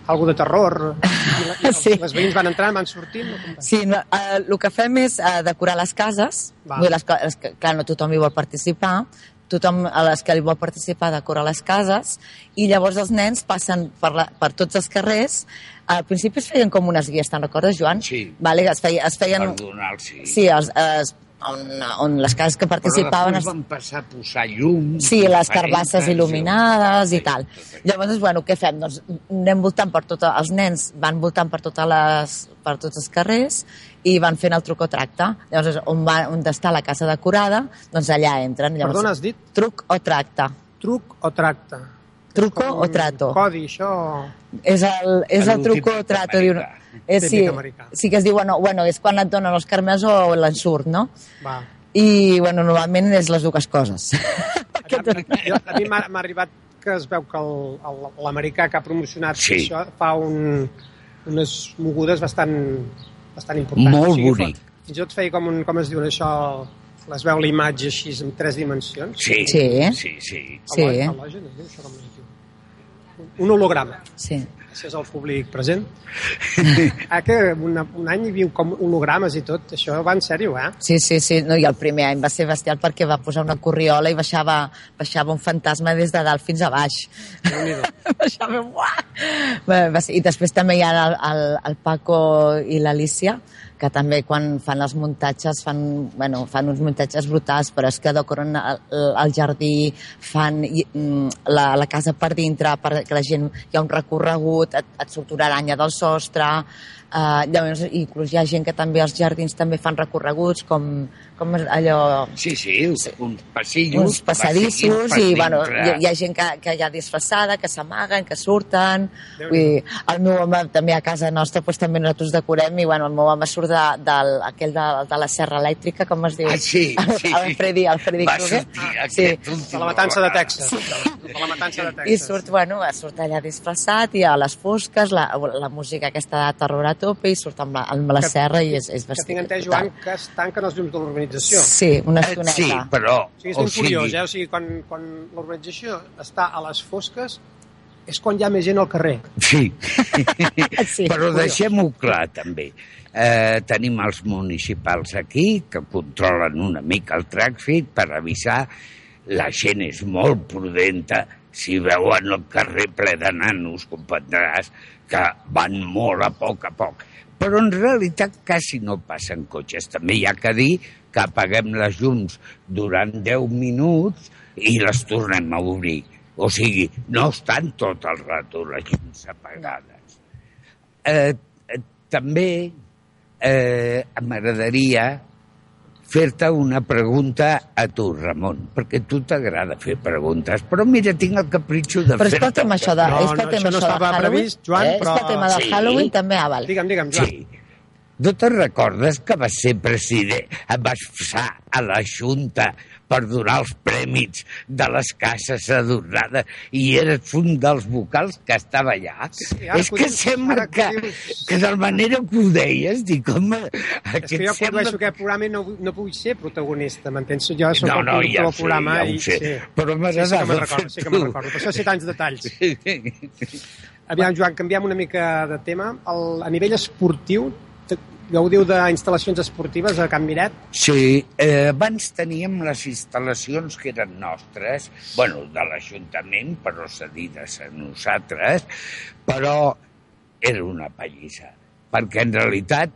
algo de terror i, la, i Sí. les veïns van entrant, van sortint o com va? Sí, no, eh, el que fem és eh, decorar les cases. Va. Vull dir, Les, les, que- clar, no tothom hi vol participar. Tothom, a les que hi vol participar, decora les cases. I llavors els nens passen per, la, per tots els carrers. Al principi es feien com unes guies, te'n recordes, Joan? Sí. Vale, es, feia, es feien... per donar sí. Sí, els, es, on, on les cases que Però participaven... es- van passar a posar llums... Sí, les carbasses il·luminades i tal. tot. Llavors, bueno, què fem? Doncs anem voltant per tota... Els nens van voltant per, totes les, per tots els carrers i van fent el truc o tracte. Llavors, on, va, on està la casa decorada, doncs allà entren. Llavors, Perdona, has dit Truc o tracte. truc o tracte? Truco o trato. Codi, això... És el, és el truco o trato. Diu, és, sí, Típic americà. sí que es diu, bueno, bueno, és quan et donen els carmels o l'ensurt, no? Va. I, bueno, normalment és les dues coses. Jo, a mi m'ha arribat que es veu que l'americà que ha promocionat Sí. això fa un, unes mogudes bastant, bastant importants. Molt fa- bonic. Fins i tot feia com, un, com es diu això, les veu la imatge així en tres dimensions. Sí, Sí. sí, sí. Sí. Halo- Halogen, es diu això com es diu? Un holograma. Sí. Gràcies al públic present. ah, que una, un any hi havia com hologrames i tot. Això va en sèrio, eh? Sí, sí, sí. No, I el primer any va ser bestial perquè va posar una corriola i baixava, baixava un fantasma des de dalt fins a baix. Baixava, uah! Va, va ser, I després també hi ha el, el, el Paco i l'Alicia, que també quan fan els muntatges fan, bueno, fan uns muntatges brutals, però és que decoren el, el jardí, fan mm, la, la casa per dintre, perquè la gent hi ha un recorregut, et, et surt una aranya del sostre, Uh, llavors, inclús hi ha gent que també als jardins també fan recorreguts, com, com allò... Sí, sí, uns, uns passillos... Uns passadissos, per i bueno, hi, hi ha gent que, que hi ha disfressada, que s'amaguen, que surten... Vull dir, el meu home també a casa nostra pues, també nosaltres decorem i bueno, el meu home surt de, del, aquell de, de la serra elèctrica, com es diu? Ah, sí, sí. El Freddy, el Freddy Va sortir Sí. De la matança de. Texas. De la matança de Texas. I surt, bueno, surt allà disfressat i a les fosques, la, la música aquesta de terror a tope i surt amb la, amb la Que- serra i és, és Que vestit. tinc entès, Joan, que es tanquen els llums de l'urbanització. Sí, una Eh, estoneta. sí, però... O sigui, és o ben curiós, sigui, eh? O sigui, quan, quan l'urbanització està a les fosques és quan hi ha més gent al carrer. Sí, Sí, però deixem-ho clar també. Eh, tenim els municipals aquí que controlen una mica el trànsit per avisar. La gent és molt prudenta. Si veuen el carrer ple de nanos, comprendràs que van molt a poc a poc. Però en realitat quasi no passen cotxes. També hi ha que dir que apaguem les llums durant 10 minuts i les tornem a obrir. O sigui, no estan tot el rato les llums apagades. Eh, eh, també eh, m'agradaria fer-te una pregunta a tu, Ramon, perquè a tu t'agrada fer preguntes, però mira, tinc el capritxo de Però fer-te... escolta'm això de, No, és que no, el tema això no de estava Halloween, previst, Joan, eh? però- és que el tema del Sí. Halloween també, ah, val. Digue'm, digue'm, Joan. Sí. No te'n recordes que vas ser president, et vas passar a la Junta per donar els prèmits de les cases adornades i eres un dels vocals que estava allà? Sí, és que que dius- sembla que, que dius- que de la manera que ho deies, dic, home... És que jo condueixo aquest programa no, no vull ser protagonista, m'entens? Jo soc No, el no, conductor ja del programa ja i... sé, sí. però m'agrada Sí, sí que me'n recordo, sí que me'n recordo. Per això sé tants detalls. Aviam, Joan, canviem una mica de tema. El, a nivell esportiu, gaudiu d'instal·lacions esportives a Can Miret? Sí, eh, abans teníem les instal·lacions que eren nostres, bueno, de l'Ajuntament, però cedides a nosaltres, però era una pallissa, perquè en realitat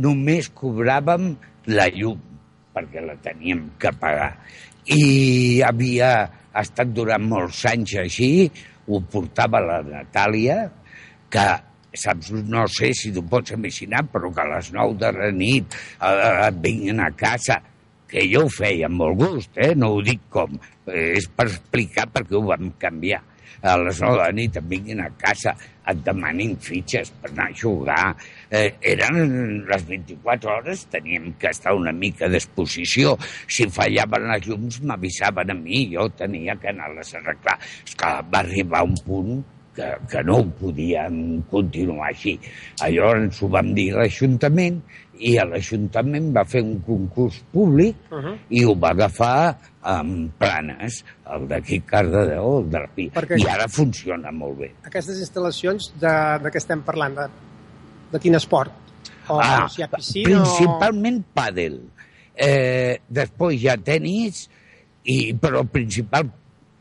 només cobràvem la llum, perquè la teníem que pagar. I havia estat durant molts anys així, ho portava la Natàlia, que saps, no sé si tu pots imaginar, però que a les 9 de la nit eh, vinguin a casa, que jo ho feia amb molt gust, eh? no ho dic com, eh, és per explicar perquè ho vam canviar. A les 9 de la nit et vinguin a casa, et demanin fitxes per anar a jugar. Eh, eren les 24 hores, teníem que estar una mica d'exposició. Si fallaven les llums, m'avisaven a mi, jo tenia que anar-les a arreglar. És que va arribar un punt que, que no ho podíem continuar així. Llavors ho vam dir a l'Ajuntament i l'Ajuntament va fer un concurs públic Uh -huh. i ho va agafar amb planes, el d'aquí Cardedeu, el de la Pi. Perquè- I ara funciona molt bé. Aquestes instal·lacions, de, de què estem parlant? De, de quin esport? O Ah, si hi ha piscina principalment pàdel. Eh, després hi ha tenis, i, però principal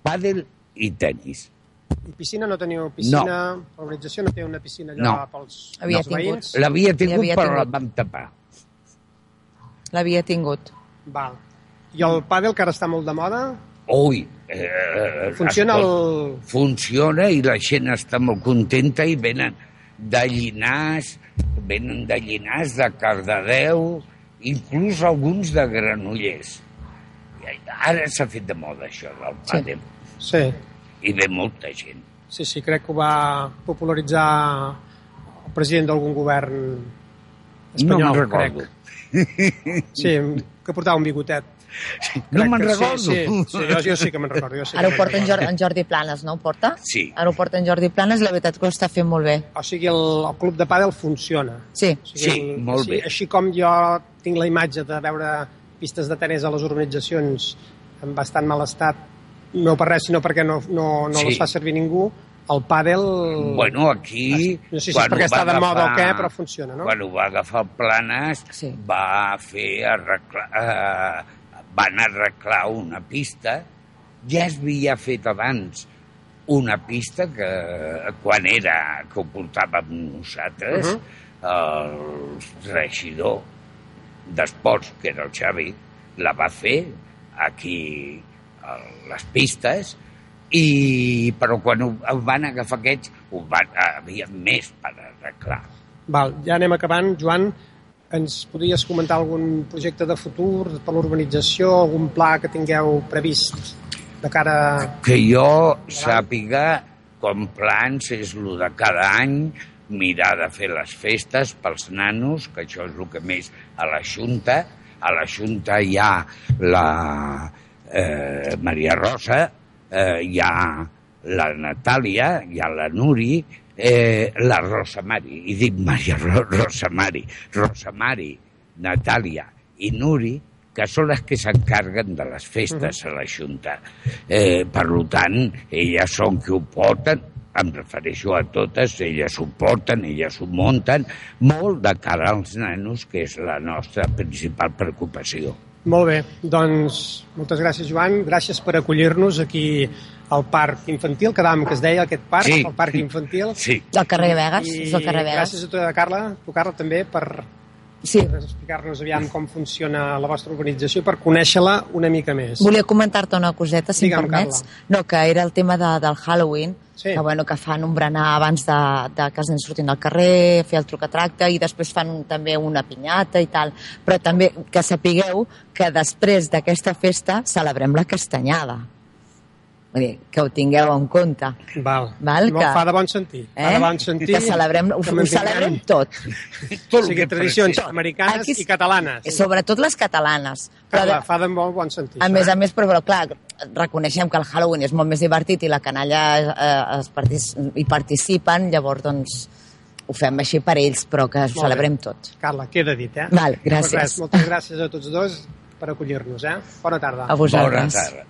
pàdel i tenis. I piscina no teniu piscina? No. L'organització no té una piscina allà No. pels, Havia pels tingut. veïns? L'havia tingut, havia però la tingut. vam tapar. L'havia tingut. Val. I el pàdel, que ara està molt de moda, Ui, eh, funciona el... escolta, Funciona i la gent està molt contenta i venen de Llinars, venen de Llinars, de Cardedeu, inclús alguns de Granollers. I Ara s'ha fet de moda això del Sí. pàdel Sí, i ve molta gent. sí, sí, crec que ho va popularitzar el president d'algun govern espanyol, no recordo. crec. Sí, que portava un bigotet. No Crec me'n recordo. Sí, sí, sí jo, jo sí que me'n recordo. Jo sí Ara ho porta en. Jordi, en Jordi Planes, no ho porta? Sí. Ara ho porta en Jordi Planes la veritat que ho està fent molt bé. O sigui, el, el club de pàdel funciona. Sí. O sigui, Sí, molt així, bé. Així com jo tinc la imatge de veure pistes de tenis a les urbanitzacions en bastant mal estat, no per res, sinó perquè no, no, no Sí. les fa servir ningú, el pàdel... Bueno, aquí... No sé si és perquè està de moda o què, però funciona, no? Quan ho va agafar el Planes, Sí. va fer arreglar, eh, van arreglar una pista. Ja es havia fet abans una pista que quan era que ho portàvem nosaltres, Uh -huh. el regidor d'esports, que era el Xavi, la va fer aquí les pistes, i, però quan ho, ho van agafar aquests, ho van, havia més per arreglar. Val, ja anem acabant. Joan, ens podries comentar algun projecte de futur per l'urbanització, algun pla que tingueu previst de cara... Que jo sàpiga com plans és el de cada any mirar de fer les festes pels nanos, que això és el que més a la Junta. A la Junta hi ha la eh, Maria Rosa, eh, hi ha la Natàlia, hi ha la Nuri, eh, la Rosa Mari, i dic Maria Ro Rosa Mari, Rosa Mari, Natàlia i Nuri, que són les que s'encarreguen de les festes a la Junta. Eh, per tant, elles són qui ho porten, em refereixo a totes, elles ho porten, elles ho munten, molt de cara als nanos, que és la nostra principal preocupació. Molt bé, doncs moltes gràcies Joan, gràcies per acollir-nos aquí al parc infantil, quedàvem que es deia aquest parc, Sí. el parc infantil. Sí. Del carrer Vegas, I és del carrer Vegas. gràcies a tu, Carla, tu, Carla, també, per, Sí. per explicar-nos aviam com funciona la vostra organització, per conèixer-la una mica més. Volia comentar-te una coseta, si Digue'm, em permets. No, que era el tema de, del Halloween, Sí. que, bueno, que fan un berenar abans de, de que els nens surtin al carrer, fer el trucatracte, i després fan un, també una pinyata i tal. Però també que sapigueu que després d'aquesta festa celebrem la castanyada. Vull dir, que ho tingueu en compte. Val. Val, no, que- fa de bon sentit. Fa Eh? de bon sentit. Que celebrem, ho, que ho celebrem tot. o sigui, tradicions americanes Aquí- i catalanes. Sobretot les catalanes. Però de- fa de molt bon sentit. A això, més eh? a més, però, però clar, reconeixem que el Halloween és molt més divertit i la canalla eh, es partic hi participen, llavors doncs ho fem així per ells, però que ho celebrem tot. Carla, queda dit, eh? Val, Doncs gràcies. res, moltes gràcies a tots dos per acollir-nos, eh? Bona tarda. A vosaltres. Bona tarda.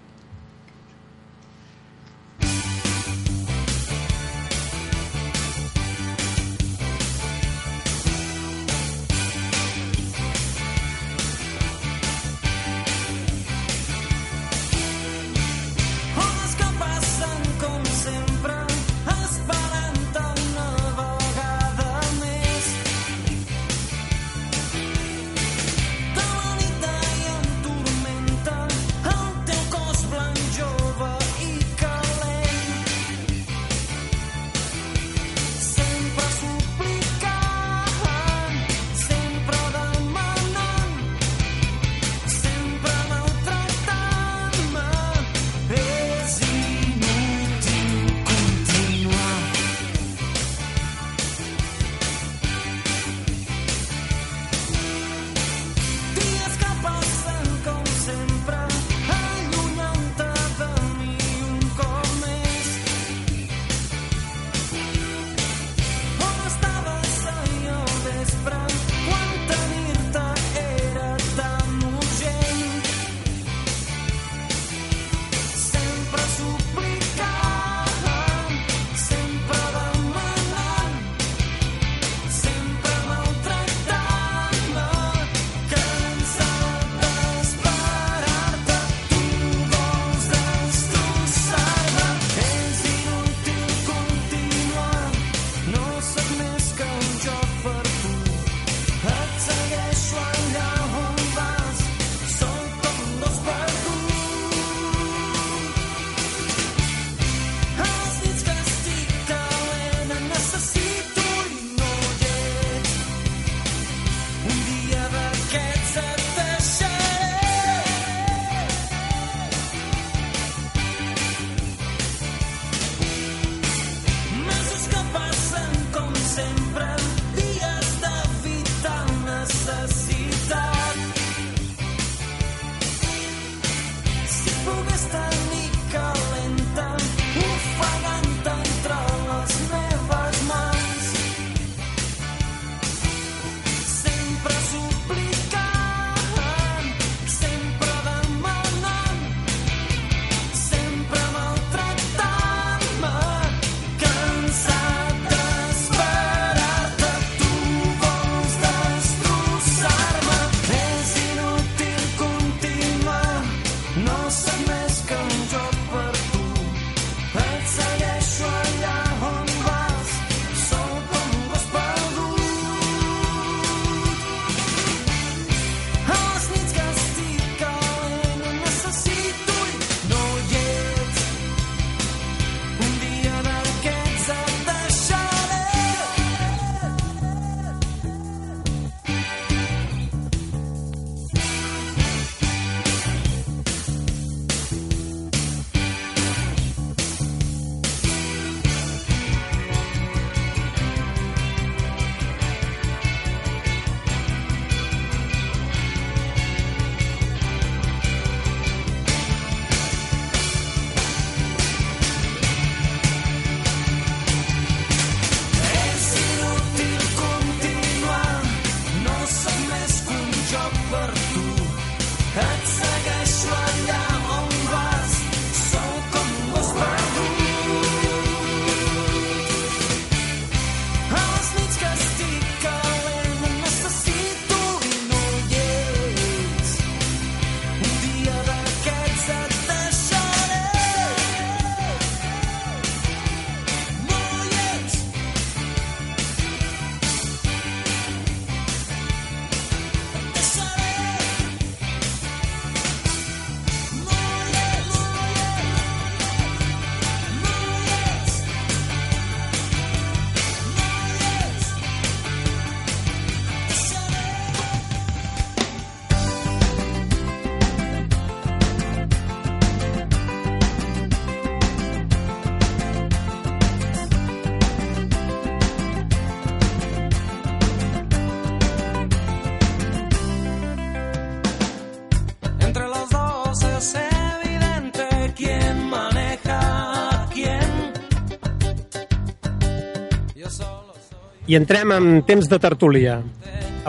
I entrem en temps de tertúlia.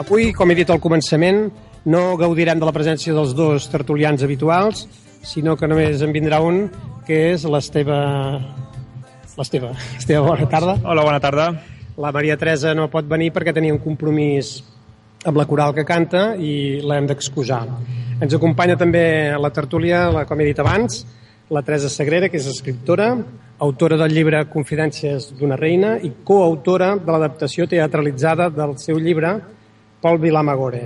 Avui, com he dit al començament, no gaudirem de la presència dels dos tertulians habituals, sinó que només en vindrà un, que és l'Esteve... L'Esteve. Esteve, bona tarda. Hola, bona tarda. La Maria Teresa no pot venir perquè tenia un compromís amb la coral que canta i l'hem d'excusar. Ens acompanya també a la tertúlia, la, com he dit abans, la Teresa Sagrera, que és escriptora, autora del llibre Confidències d'una reina i coautora de l'adaptació teatralitzada del seu llibre Pol Vilamagore.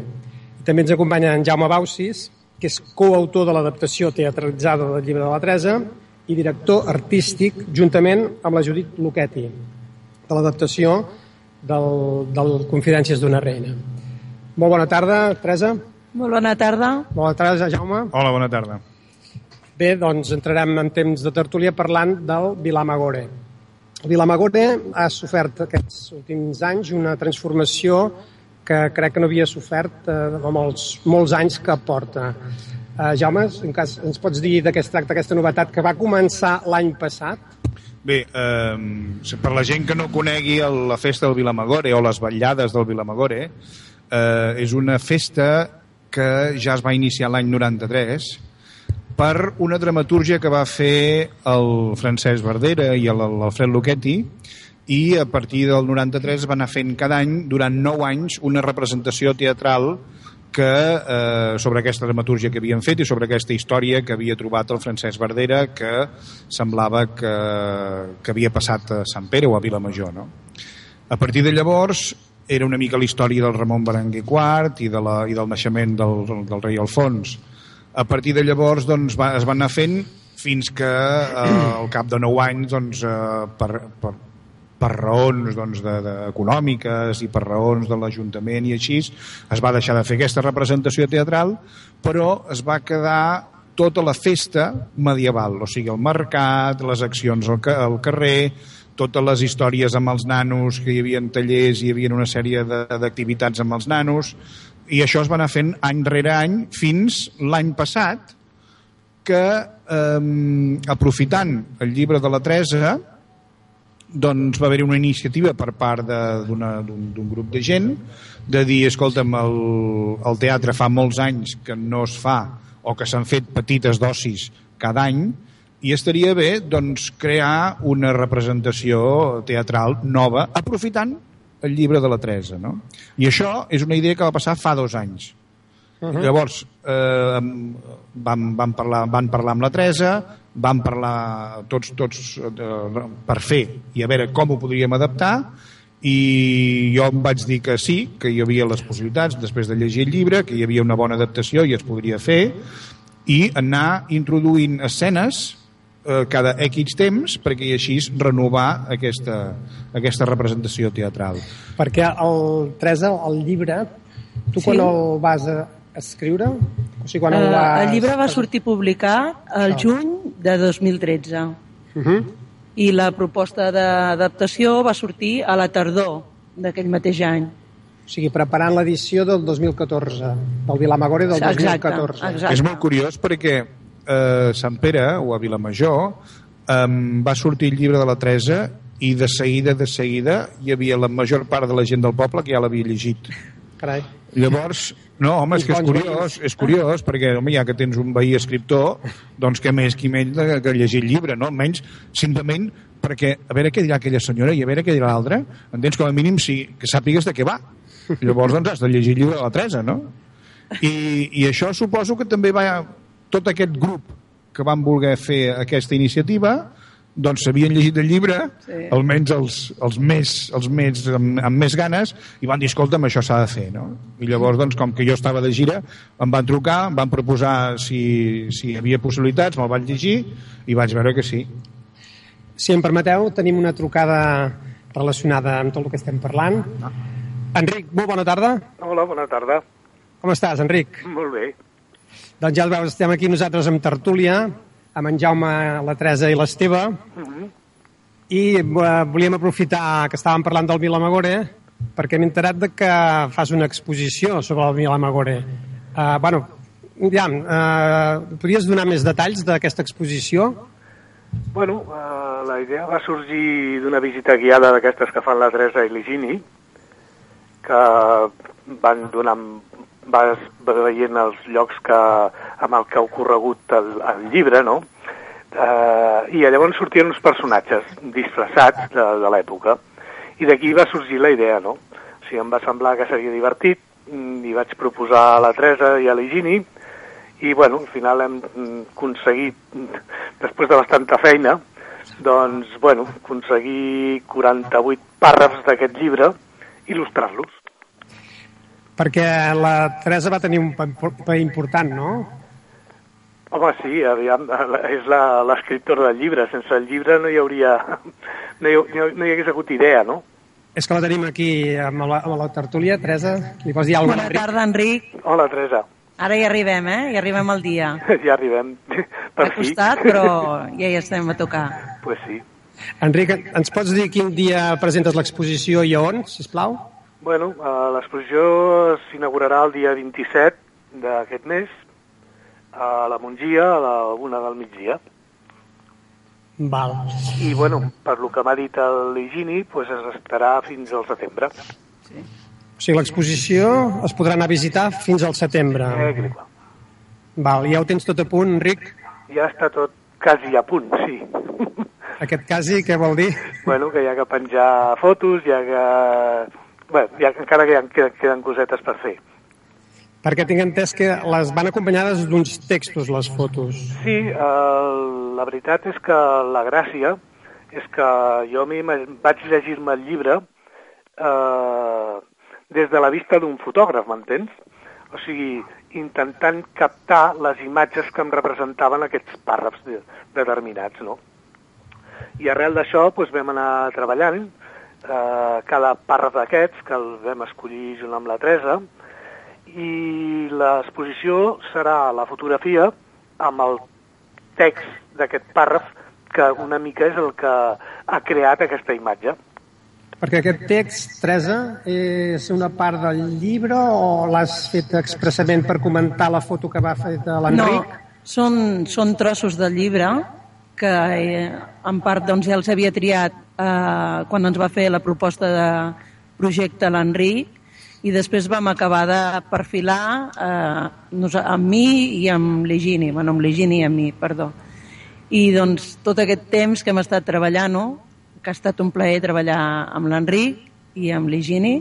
I també ens acompanya en Jaume Bausis, que és coautor de l'adaptació teatralitzada del llibre de la Teresa i director artístic, juntament amb la Judit Luchetti, de l'adaptació del, del Confidències d'una reina. Molt bona tarda, Teresa. Molt bona tarda. Bona tarda, Jaume. Hola, bona tarda. Bé, doncs entrarem en temps de tertúlia parlant del Vilamagore. Vilamagore ha sofert aquests últims anys una transformació que crec que no havia sofert eh, amb els molts anys que porta. Eh, Jaume, en cas, ens pots dir de què es tracta aquesta novetat que va començar l'any passat? Bé, eh, per la gent que no conegui el, la festa del Vilamagore o les vetllades del Vilamagore, eh, és una festa que ja es va iniciar l'any 93 per una dramatúrgia que va fer el Francesc Verdera i l'Alfred Luchetti i a partir del 93 va anar fent cada any, durant 9 anys, una representació teatral que, eh, sobre aquesta dramatúrgia que havien fet i sobre aquesta història que havia trobat el Francesc Verdera que semblava que, que havia passat a Sant Pere o a Vilamajor. No? A partir de llavors era una mica la història del Ramon Berenguer IV i, de la, i del naixement del, del rei Alfons. A partir de llavors doncs, va, es van anar fent fins que eh, al cap de 9 anys doncs, eh, per, per, per raons doncs, de, de, econòmiques i per raons de l'Ajuntament i així es va deixar de fer aquesta representació teatral però es va quedar tota la festa medieval, o sigui, el mercat, les accions al, ca al carrer, totes les històries amb els nanos, que hi havia tallers, hi havia una sèrie d'activitats amb els nanos, i això es va anar fent any rere any fins l'any passat que eh, aprofitant el llibre de la Teresa doncs va haver-hi una iniciativa per part d'un grup de gent de dir, escolta'm, el, el teatre fa molts anys que no es fa o que s'han fet petites dosis cada any i estaria bé doncs, crear una representació teatral nova aprofitant el llibre de la Teresa. No? I això és una idea que va passar fa dos anys. Uh -huh. Llavors, eh, vam, vam, parlar, van parlar amb la Teresa, vam parlar tots, tots eh, per fer i a veure com ho podríem adaptar i jo em vaig dir que sí, que hi havia les possibilitats després de llegir el llibre, que hi havia una bona adaptació i es podria fer i anar introduint escenes cada X temps perquè així renovar aquesta, aquesta representació teatral. Perquè el Teresa, el llibre, tu Sí. quan el vas a escriure? O sigui, quan el Eh, vas... el llibre va sortir publicat el Ah. juny de 2013 Uh -huh. i la proposta d'adaptació va sortir a la tardor d'aquell mateix any. O sigui, preparant l'edició del 2014, del Vilamagore del Exacte, 2014. exacte. És molt curiós perquè eh, Sant Pere o a Vilamajor eh, va sortir el llibre de la Teresa i de seguida, de seguida, hi havia la major part de la gent del poble que ja l'havia llegit. Carai. Llavors, no, home, és que és curiós, és curiós, perquè, home, ja que tens un veí escriptor, doncs què més, qui menys que llegir el llibre, no? Almenys, simplement perquè a veure què dirà aquella senyora i a veure què dirà l'altra, entens? Com a mínim si, que sàpigues de què va. Llavors, doncs, has de llegir el llibre de la Teresa, no? I, I això suposo que també va... Tot aquest grup que van voler fer aquesta iniciativa doncs s'havien llegit el llibre, Sí. almenys els, els més, els més amb, amb més ganes, i van dir, escolta'm, això s'ha de fer, no? I llavors, doncs, com que jo estava de gira, em van trucar, em van proposar si, si hi havia possibilitats, me'l vaig llegir, i vaig veure que sí. Si em permeteu, tenim una trucada relacionada amb tot el que estem parlant. Enric, molt bona tarda. Hola, bona tarda. Com estàs, Enric? Molt bé. Doncs ja el veus, estem aquí nosaltres amb tertúlia, amb en Jaume, la Teresa i l'Esteve, i eh, volíem aprofitar que estàvem parlant del Vilamagore perquè hem enterat de que fas una exposició sobre el Vilamagore. Uh, bueno, ja, uh, podries donar més detalls d'aquesta exposició? Bueno, eh, la idea va sorgir d'una visita guiada d'aquestes que fan la Teresa i l'Higini, que van donant vas veient els llocs que, amb el que ha ocorregut el, el llibre, no? Eh, I llavors sortien uns personatges disfressats de, de l'època. I d'aquí va sorgir la idea, no? O sigui, em va semblar que seria divertit, i vaig proposar a la Teresa i a l'Higini, i bueno, al final hem aconseguit, després de bastanta feina, doncs, bueno, aconseguir 48 pàrrafs d'aquest llibre, il·lustrar-los. Perquè la Teresa va tenir un paper important, no? Home, sí, aviam, és la- l'escriptora del llibre. Sense el llibre no hi hauria... No hi, no, hi- no hi hagués hagut idea, no? És que la tenim aquí amb la, amb la tertúlia. Teresa, li pots dir alguna Bona tarda, Enric. Hola, Teresa. Ara hi arribem, eh? Hi arribem al dia. Ja arribem. Per Ha costat, però ja hi estem a tocar. Pues sí. Enric, ens pots dir quin dia presentes l'exposició i on, sisplau? Bueno, eh, l'exposició s'inaugurarà el dia 27 d'aquest mes a la Mongia a la una del migdia. Val. I, bueno, per lo que m'ha dit l'Higini, pues es estarà fins al setembre. O sigui, l'exposició es podrà anar a visitar fins al setembre. Eh, que clar. Val, ja ho tens tot a punt, Enric? Ja està tot quasi a punt, sí. Aquest quasi, què vol dir? bueno, que hi ha que penjar fotos, hi ha que... Hi ha, encara que queden, queden cosetes per fer. Perquè tinc entès que les van acompanyades d'uns textos, les fotos. Sí, el, la veritat és que la gràcia és que jo m'hi ima- vaig llegir-me el llibre eh, des de la vista d'un fotògraf, m'entens? O sigui, intentant captar les imatges que em representaven aquests pàrrafs de, determinats, no? I arrel d'això doncs, vam anar treballant eh, cada pàrraf d'aquests, que el vam escollir junt amb la Teresa, i l'exposició serà la fotografia amb el text d'aquest pàrraf que una mica és el que ha creat aquesta imatge. Perquè aquest text, Teresa, és una part del llibre o l'has fet expressament per comentar la foto que va fer de l'Enric? No, són, són trossos del llibre que eh, en part doncs, ja els havia triat eh, quan ens va fer la proposta de projecte l'Enric i després vam acabar de perfilar eh, amb mi i amb l'Higini, bueno, amb l'Higini i amb mi, perdó. I doncs tot aquest temps que hem estat treballant-ho, que ha estat un plaer treballar amb l'Enric i amb l'Higini,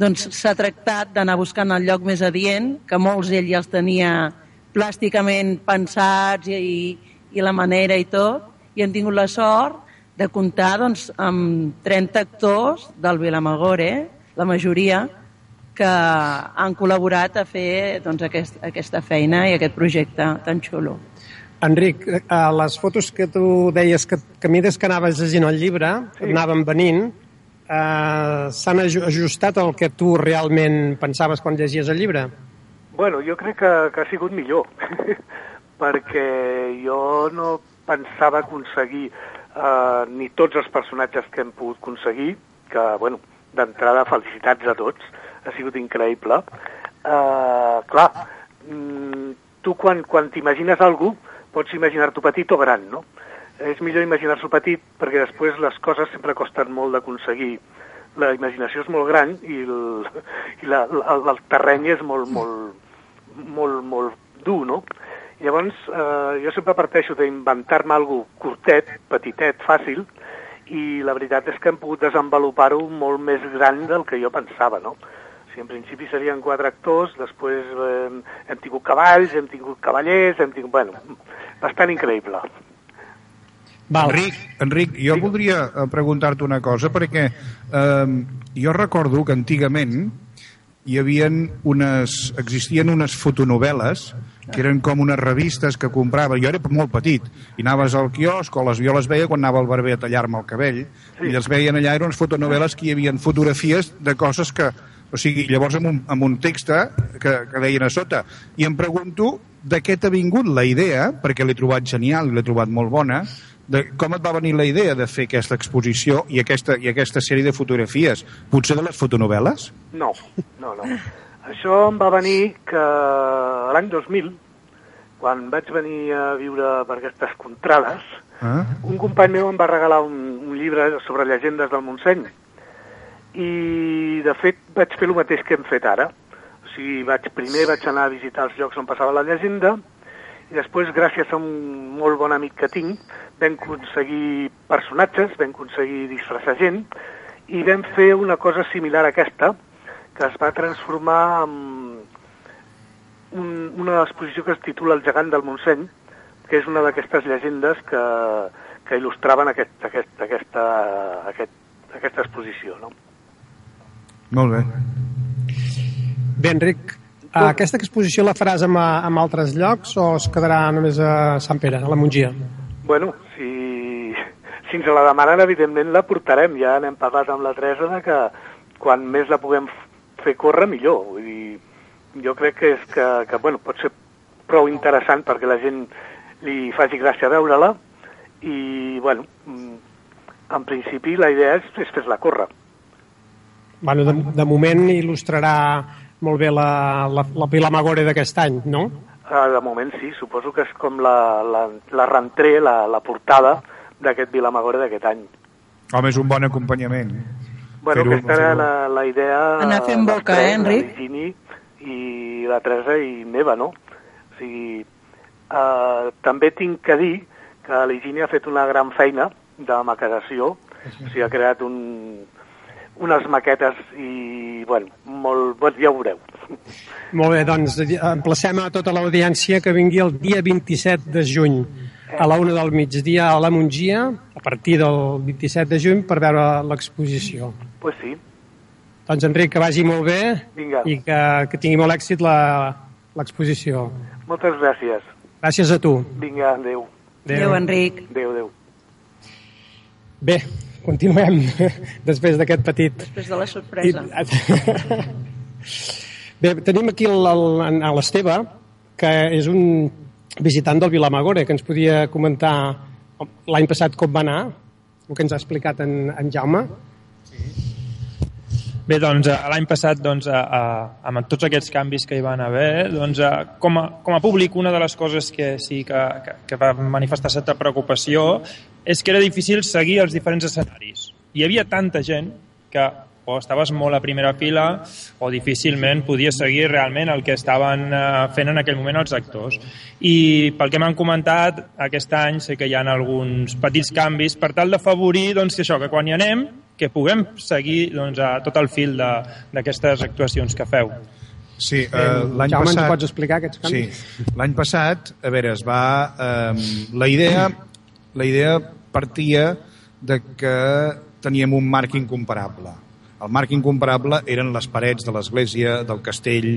doncs s'ha tractat d'anar buscant el lloc més adient, que molts ell ja els tenia plàsticament pensats i, i la manera i tot, i hem tingut la sort de comptar doncs, amb 30 actors del Vilamagore, la majoria, que han col·laborat a fer doncs, aquest, aquesta feina i aquest projecte tan xulo. Enric, eh, les fotos que tu deies que, que a mesura que anaves llegint el llibre, sí. anaven venint, eh, s'han aju- ajustat al que tu realment pensaves quan llegies el llibre? Bueno, jo crec que, que ha sigut millor, perquè jo no pensava aconseguir eh, ni tots els personatges que hem pogut aconseguir, que, bueno, d'entrada felicitats a tots, ha sigut increïble. Eh, clar, mm, tu quan, quan t'imagines algú pots imaginar-t'ho petit o gran, no? És millor imaginar-s'ho petit perquè després les coses sempre costen molt d'aconseguir. La imaginació és molt gran i el, i la, el, el terreny és molt, molt, molt, molt dur, no? Llavors, eh, jo sempre parteixo d'inventar-me alguna curtet, petitet, fàcil, i la veritat és que hem pogut desenvolupar-ho molt més gran del que jo pensava, no? O sigui, en principi serien quatre actors, després eh, hem tingut cavalls, hem tingut cavallers, hem tingut... Bueno, bastant increïble. Val. Enric, Enric, jo voldria eh, preguntar-te una cosa, perquè eh, jo recordo que antigament hi havien unes, existien unes fotonovel·les que eren com unes revistes que comprava. Jo era molt petit i anaves al quiosc o les, jo les veia quan anava al barber a tallar-me el cabell sí. i les veien allà, eren unes fotonovel·les que hi havia fotografies de coses que... O sigui, llavors amb un, amb un text que, que deien a sota. I em pregunto de què t'ha vingut la idea, perquè l'he trobat genial l'he trobat molt bona, de com et va venir la idea de fer aquesta exposició i aquesta, i aquesta sèrie de fotografies? Potser de les fotonovel·les? No, no, no. Això em va venir que l'any 2000, quan vaig venir a viure per aquestes contrades, Ah? un company meu em va regalar un, un llibre sobre llegendes del Montseny i de fet vaig fer el mateix que hem fet ara. O sigui, vaig, primer vaig anar a visitar els llocs on passava la llegenda i després, gràcies a un molt bon amic que tinc, vam aconseguir personatges, vam aconseguir disfressar gent i vam fer una cosa similar a aquesta, que es va transformar en un, una exposició que es titula El gegant del Montseny, que és una d'aquestes llegendes que, que il·lustraven aquest, aquest, aquesta, aquest, aquesta exposició. No? Molt bé. Bé, Enric, aquesta exposició la faràs amb, amb altres llocs o es quedarà només a Sant Pere, a la Mongia? Bueno, si, si ens la demanen, evidentment la portarem. Ja n'hem parlat amb la Teresa de que quan més la puguem fer córrer, millor. Vull dir, jo crec que, és que, que bueno, pot ser prou interessant perquè la gent li faci gràcia veure-la i, bueno, mm, en principi la idea és, és fer-la córrer. Bueno, de, de moment il·lustrarà molt bé la, la, la Vilamagore d'aquest any, no? Uh, de moment sí, suposo que és com la, la, la rentré, la, la portada d'aquest Vilamagore d'aquest any. Home, és un bon acompanyament. Bueno, Fer-ho- aquesta era la, la idea... Anar fent boca, tres, eh, Enric? La Virginie i la Teresa i meva, no? O sigui, uh, també tinc que dir que l'Higini ha fet una gran feina de maquetació, o sigui, ha creat un, unes maquetes i, bueno, molt, bueno, ja ho veureu. Molt bé, doncs emplacem a tota l'audiència que vingui el dia 27 de juny a la una del migdia a la Mongia, a partir del 27 de juny, per veure l'exposició. Pues sí, Doncs, Enric, que vagi molt bé Vinga. i que, que tingui molt èxit la- l'exposició. moltes gràcies. Gràcies a tu. Vinga, adeu. Adéu, Enric. Adéu, adéu. Bé, continuem després d'aquest petit... Després de la sorpresa. Bé, tenim aquí l'Esteve, que és un visitant del Vilamagore, que ens podia comentar l'any passat com va anar, el que ens ha explicat en, en Jaume. Bé, doncs eh, l'any passat, doncs, a, a, amb tots aquests canvis que hi van haver, doncs, a, com, a, com a públic, una de les coses que sí que, que, que va manifestar certa preocupació és que era difícil seguir els diferents escenaris. Hi havia tanta gent que o estaves molt a primera fila o difícilment podies seguir realment el que estaven eh, fent en aquell moment els actors. I pel que m'han comentat, aquest any sé que hi ha alguns petits canvis per tal d'afavorir doncs, que això, que quan hi anem que puguem seguir doncs, a tot el fil de- d'aquestes actuacions que feu. Sí, eh, l'any Jaume, ens passat... pots explicar aquests canvis? Sí, l'any passat, a veure, es va... Eh, la idea la idea partia de que teníem un marc incomparable. El marc incomparable eren les parets de l'església, del castell,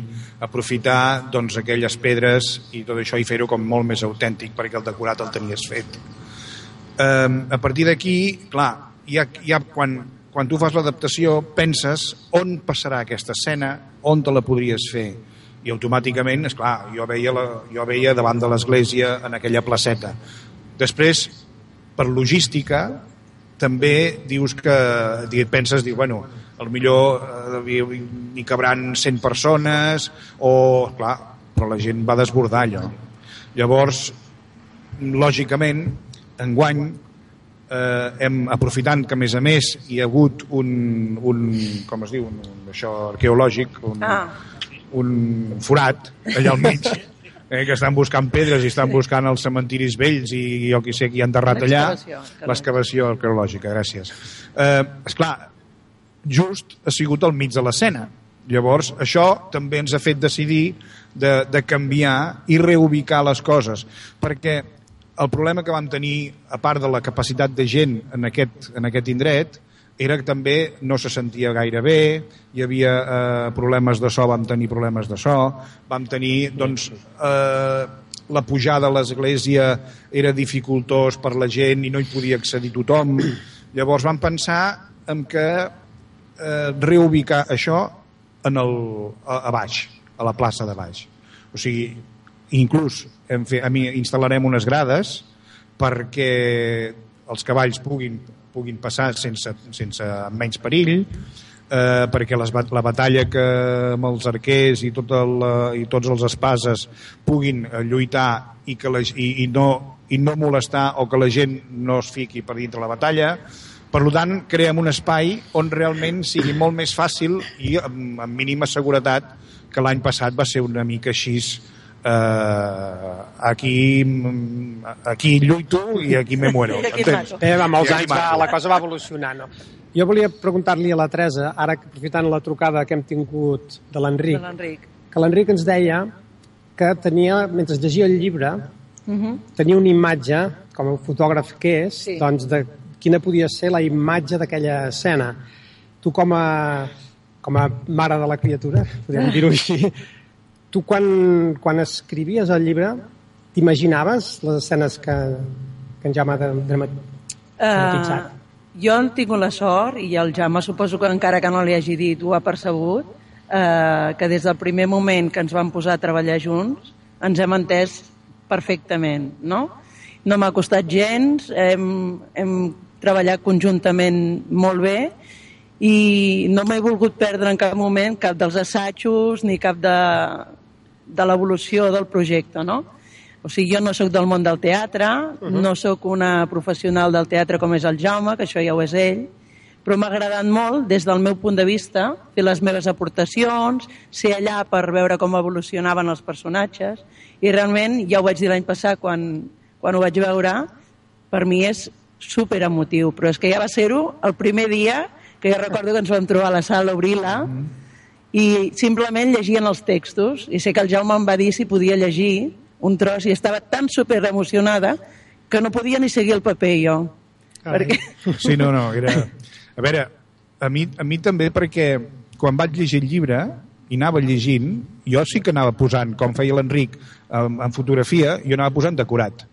aprofitar doncs, aquelles pedres i tot això i fer-ho com molt més autèntic perquè el decorat el tenies fet. Eh, a partir d'aquí, clar, ja, ja quan, quan tu fas l'adaptació penses on passarà aquesta escena, on te la podries fer i automàticament, és clar, jo veia, la, jo veia davant de l'església en aquella placeta. Després, per logística, també dius que di- penses, diu, bueno, al millor eh, cabran 100 persones o, clar, però la gent va desbordar allò. Llavors, lògicament, enguany, eh, hem aprofitant que a més a més hi ha hagut un, un com es diu, un, un això arqueològic, un, Ah. un forat allà al mig, eh, que estan buscant pedres i estan buscant els cementiris vells i jo que sé qui ha enterrat allà. L'excavació arqueològica, gràcies. Eh, esclar, just ha sigut al mig de l'escena. Llavors, això també ens ha fet decidir de, de canviar i reubicar les coses, perquè el problema que vam tenir, a part de la capacitat de gent en aquest, en aquest indret, era que també no se sentia gaire bé, hi havia eh, problemes de so, vam tenir problemes de so, vam tenir, doncs, eh, la pujada a l'església era dificultós per la gent i no hi podia accedir tothom. Llavors vam pensar en que eh, reubicar això en el, a, a baix, a la plaça de baix. O sigui, inclús hem fet, a mi instal·larem unes grades perquè els cavalls puguin, puguin passar sense, sense menys perill, eh, perquè les, la batalla que amb els arquers i, tot el, i tots els espases puguin eh, lluitar i, que la, i, i, no, i no molestar o que la gent no es fiqui per dintre la batalla. Per tant, creem un espai on realment sigui molt més fàcil i amb, amb mínima seguretat que l'any passat va ser una mica així eh, aquí aquí lluito i aquí me muero. entens? Bé, va, molts I aquí anys va, la cosa va evolucionar, no? Jo volia preguntar-li a la Teresa, ara que aprofitant la trucada que hem tingut de l'Enric, De l'Enric. que l'Enric ens deia que tenia, mentre llegia el llibre, Uh -huh. tenia una imatge, com a fotògraf que és, Sí. doncs de quina podia ser la imatge d'aquella escena. Tu com a, com a mare de la criatura, podem dir-ho així, tu quan, quan escrivies el llibre t'imaginaves les escenes que, que en Jaume ha dramat, dramatitzat? Uh, jo he tingut la sort, i el Jaume suposo que encara que no li hagi dit ho ha percebut, uh, que des del primer moment que ens vam posar a treballar junts ens hem entès perfectament, no? No m'ha costat gens, hem, hem treballat conjuntament molt bé i no m'he volgut perdre en cap moment cap dels assajos ni cap de, de l'evolució del projecte, no? O sigui, jo no sóc del món del teatre, uh -huh. no sóc una professional del teatre com és el Jaume, que això ja ho és ell, però m'ha agradat molt, des del meu punt de vista, fer les meves aportacions, ser allà per veure com evolucionaven els personatges, i realment, ja ho vaig dir l'any passat quan, quan ho vaig veure, per mi és super emotiu, però és que ja va ser-ho el primer dia que jo recordo que ens vam trobar a la sala a obrir-la i simplement llegien els textos i sé que el Jaume em va dir si podia llegir un tros i estava tan super emocionada que no podia ni seguir el paper jo. Perquè... Sí, no, no, era... A veure, a mi, a mi també perquè quan vaig llegir el llibre i anava llegint, jo sí que anava posant, com feia l'Enric en, en fotografia, jo anava posant decorat.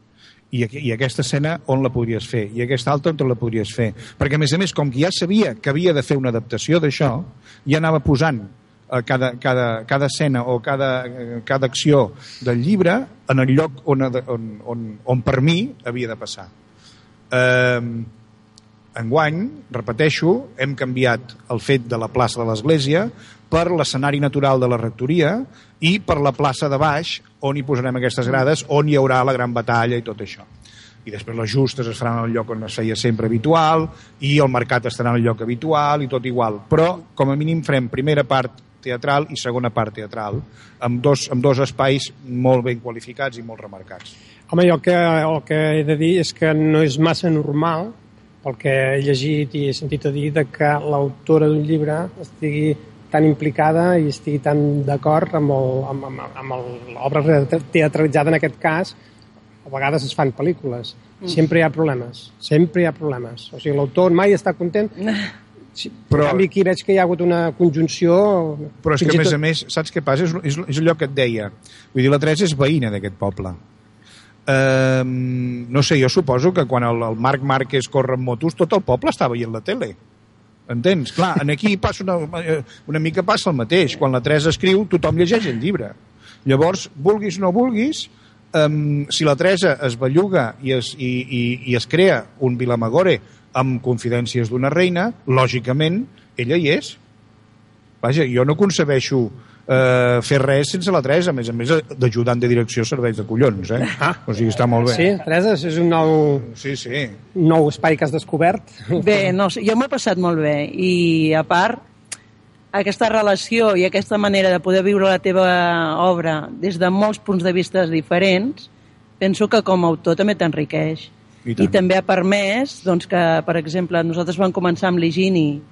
I, I aquesta escena on la podries fer? I aquesta altra on te la podries fer? Perquè, a més a més, com que ja sabia que havia de fer una adaptació d'això, ja anava posant cada, cada, cada escena o cada, eh, cada acció del llibre en el lloc on, on, on, on per mi havia de passar. Eh, enguany, repeteixo, hem canviat el fet de la plaça de l'Església per l'escenari natural de la rectoria i per la plaça de baix, on hi posarem aquestes grades, on hi haurà la gran batalla i tot això. I després les justes es faran al lloc on es feia sempre habitual i el mercat estarà el lloc habitual i tot igual. Però, com a mínim, farem primera part teatral i segona part teatral, amb dos, amb dos espais molt ben qualificats i molt remarcats. Home, jo el que, el que he de dir és que no és massa normal, pel que he llegit i he sentit a dir, de que l'autora d'un llibre estigui tan implicada i estigui tan d'acord amb el- amb- amb- amb l'obra teatralitzada en aquest cas, a vegades es fan pel·lícules. Mm. Sempre hi ha problemes. Sempre hi ha problemes. O sigui, l'autor mai està content. Sí, però... En canvi, aquí veig que hi ha hagut una conjunció... Però és que, a més tot- a més, saps què passa? És, és, és allò que et deia. Vull dir, la Teresa és veïna d'aquest poble. Uh, no sé, jo suposo que quan el, el Marc Márquez corre amb motos, tot el poble està veient la tele. Entens? Clar, en aquí passa una, una mica passa el mateix. Quan la Teresa escriu, tothom llegeix el llibre. Llavors, vulguis o no vulguis, um, si la Teresa es belluga i es, i, i, i es crea un Vilamagore amb confidències d'una reina, lògicament, ella hi és. Vaja, jo no concebeixo eh, fer res sense la Teresa, a més a més d'ajudant de direcció serveis de collons, eh? Ah. O sigui, està molt bé. Sí, Teresa, és un nou, Sí, sí. un nou espai que has descobert. Bé, no, sé, jo m'ho he passat molt bé i a part aquesta relació i aquesta manera de poder viure la teva obra des de molts punts de vista diferents penso que com a autor també t'enriqueix I i, també ha permès doncs, que, per exemple, nosaltres vam començar amb l'Higini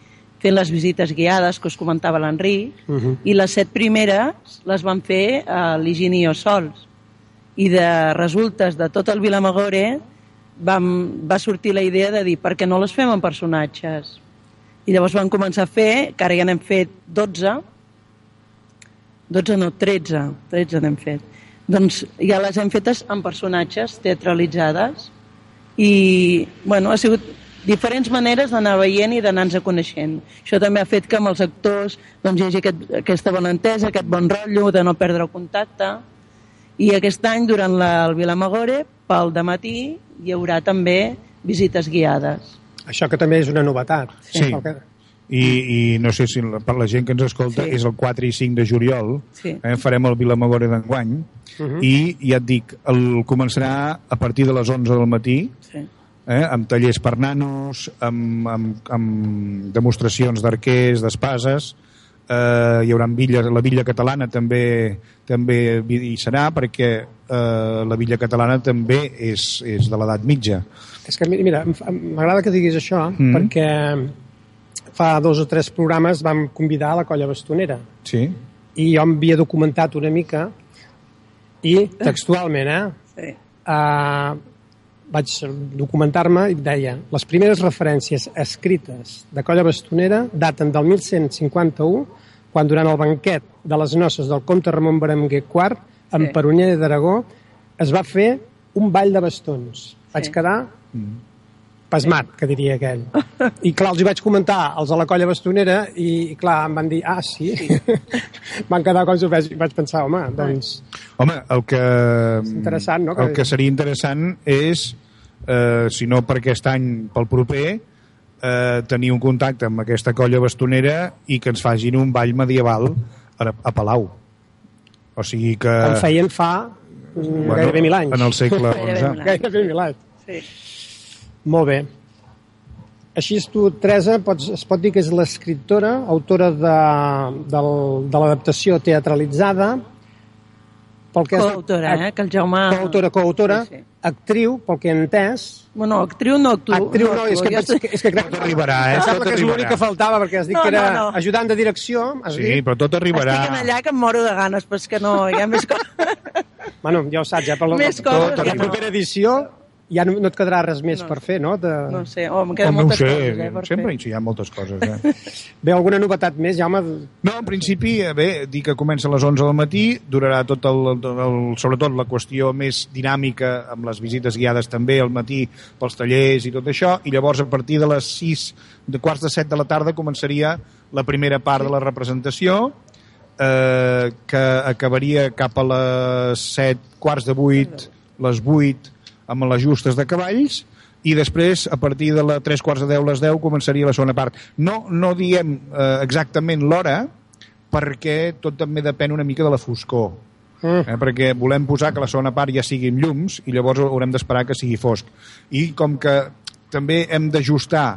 fent les visites guiades que us comentava l'Enric Uh -huh. i les set primeres les van fer a l'Higini i jo sols. I de resultes de tot el Vilamagore vam, va sortir la idea de dir per què no les fem amb personatges? I llavors vam començar a fer que ara ja n'hem fet 12 12 no, 13 13 n'hem fet. Doncs ja les hem fetes amb personatges teatralitzades i bueno, ha sigut diferents maneres d'anar veient i d'anar-nos coneixent. Això també ha fet que amb els actors doncs, hi hagi aquest, aquesta bona entesa, aquest bon rotllo, de no perdre el contacte. I aquest any, durant la, el Vilamagore, pel de matí, hi haurà també visites guiades. Això que també és una novetat. Sí. Que- I, i no sé si la- per la gent que ens escolta Sí. és el 4 i 5 de juliol Sí. eh, farem el Vilamagore d'enguany Mhm. i ja et dic, el començarà a partir de les 11 del matí Sí. eh, amb tallers per nanos, amb, amb, amb demostracions d'arquers, d'espases, eh, hi haurà villa, la Villa Catalana també també hi serà perquè eh, la Villa Catalana també és, és de l'edat mitja. És que, mira, m'agrada que diguis això, Mm. mm. perquè fa dos o tres programes vam convidar a la colla bastonera Sí? i jo em havia documentat una mica i textualment, eh? Sí. Uh, vaig documentar-me i deia les primeres referències escrites de colla bastonera daten del 1151 quan durant el banquet de les noces del comte Ramon Berenguer IV en Sí. Peronyer d'Aragó es va fer un ball de bastons. Vaig Sí. quedar pasmat, que diria aquell. I clar, els hi vaig comentar als de la colla bastonera i, i clar, em van dir, ah, sí? van quedar com sorpresos i vaig pensar, home, doncs... Home, el que, interessant, no? el que seria interessant és, eh, si no per aquest any, pel proper, eh, tenir un contacte amb aquesta colla bastonera i que ens facin un ball medieval a, a Palau. O sigui que... Com feien fa bueno, gairebé mil anys. En el segle XI. Gairebé mil anys. Sí. Molt bé. Així és tu, Teresa, pots, es pot dir que és l'escriptora, autora de, del, de l'adaptació teatralitzada, pel que Coautora, eh? Que el Jaume... Coautora, coautora, Sí, sí. actriu, pel que he entès. Bueno, actriu no actua. Actriu no, és que, és que, és que crec Tot arribarà, eh? Em sembla Tot que és l'únic que faltava, perquè has dit No, que era no, no. ajudant de direcció. Has Sí, dit? però tot arribarà. Estic en allà que em moro de ganes, però és que no, hi ha més coses. Bueno, ja ho saps, ja per la, coses la que no. propera edició ja no, no et quedarà res més No. per fer, no? De... No sé, oh, em queden Com no moltes sé, coses, eh, per sempre fer. hi ha moltes coses. Eh? Bé, alguna novetat més, Jaume? No, en principi, eh, bé, dir que comença a les 11 del matí, durarà tot el, el, sobretot la qüestió més dinàmica amb les visites guiades també al matí pels tallers i tot això, i llavors a partir de les 6, de quarts de 7 de la tarda començaria la primera part de la representació, eh, que acabaria cap a les 7, quarts de 8, les 8, amb les justes de cavalls, i després, a partir de les 3 quarts de 10, les 10, començaria la segona part. No, no diem eh, exactament l'hora, perquè tot també depèn una mica de la foscor. Mm. Eh, perquè volem posar que la segona part ja sigui amb llums i llavors haurem d'esperar que sigui fosc. I com que també hem d'ajustar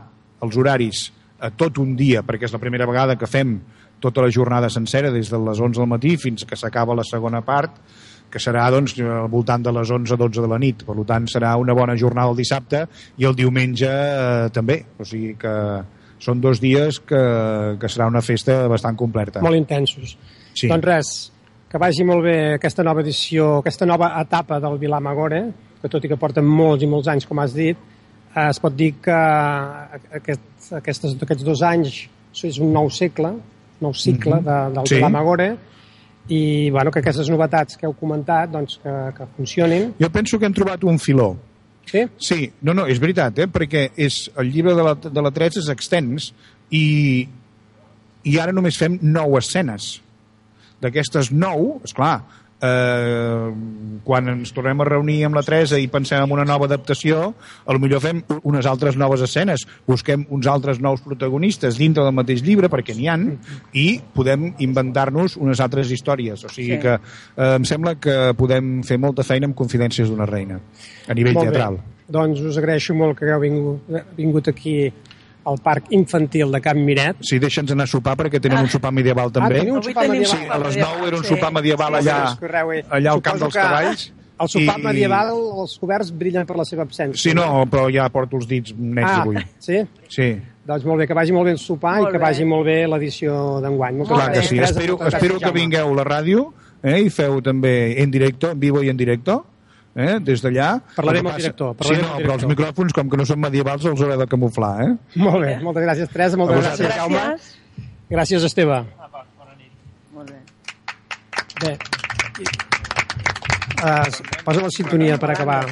els horaris a tot un dia, perquè és la primera vegada que fem tota la jornada sencera, des de les 11 del matí fins que s'acaba la segona part, que serà doncs, al voltant de les 11-12 de la nit. Per tant, serà una bona jornada el dissabte i el diumenge eh, també. O sigui que són dos dies que, que serà una festa bastant completa. Molt intensos. Sí. Doncs res, que vagi molt bé aquesta nova edició, aquesta nova etapa del Vilar Magore, que tot i que porten molts i molts anys, com has dit, eh, es pot dir que aquest, aquestes, aquests dos anys és un nou segle, nou cicle de, del Sí. Vilar Magore, i bueno, que aquestes novetats que heu comentat doncs, que, que funcionin. Jo penso que hem trobat un filó. Sí? Sí, no, no, és veritat, eh? perquè és, el llibre de la, de la 3 és extens i, i ara només fem nou escenes. D'aquestes nou, és clar, eh, quan ens tornem a reunir amb la Teresa i pensem en una nova adaptació, a lo millor fem unes altres noves escenes, busquem uns altres nous protagonistes dintre del mateix llibre, perquè n'hi han, i podem inventar-nos unes altres històries. O sigui Sí. que eh, em sembla que podem fer molta feina amb Confidències d'una reina, a nivell Molt teatral. Bé. Doncs us agraeixo molt que hagueu vingut, vingut aquí al Parc Infantil de Can Miret. Sí, deixa'ns anar a sopar perquè tenen un sopar medieval també. teniu un sopar medieval. Sí, a les medieval, 9 era un sí. sopar medieval allà, allà al camp dels que cavalls. El sopar I- medieval, els coberts brillen per la seva absència. Sí, no, però ja porto els dits nets ah, avui. sí? Sí, Doncs molt bé, que vagi molt bé el sopar Molt i que bé. vagi molt bé l'edició d'enguany. Clar que sí. Espero, espero que vingueu a la ràdio eh, i feu també en directo, en vivo i en directo, eh, des d'allà. Que amb el director, Sí, no, però els micròfons, com que no són medievals, els hauré de camuflar, eh? Molt bé, moltes gràcies, Teresa, moltes gràcies. Jaume. Gràcies. Gràcies, Esteve. Molt bé. Bé. Uh, posa la sintonia per acabar.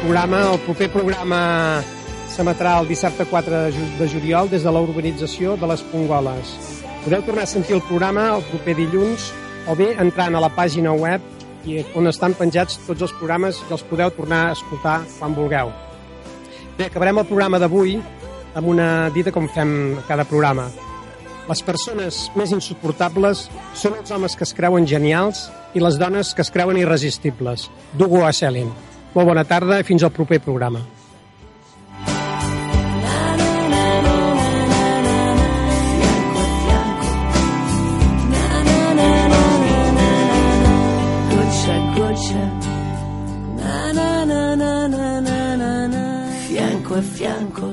Programa, el proper programa s'emetrà el dissabte 4 de, ju de juliol des de la urbanització de les Pongoles. Podeu tornar a sentir el programa el proper dilluns o bé entrant a la pàgina web i on estan penjats tots els programes i els podeu tornar a escoltar quan vulgueu. Bé, acabarem el programa d'avui amb una dita com fem cada programa. Les persones més insuportables són els homes que es creuen genials i les dones que es creuen irresistibles. D'Hugo Asselin. Molt bona tarda i fins al proper programa. fianco.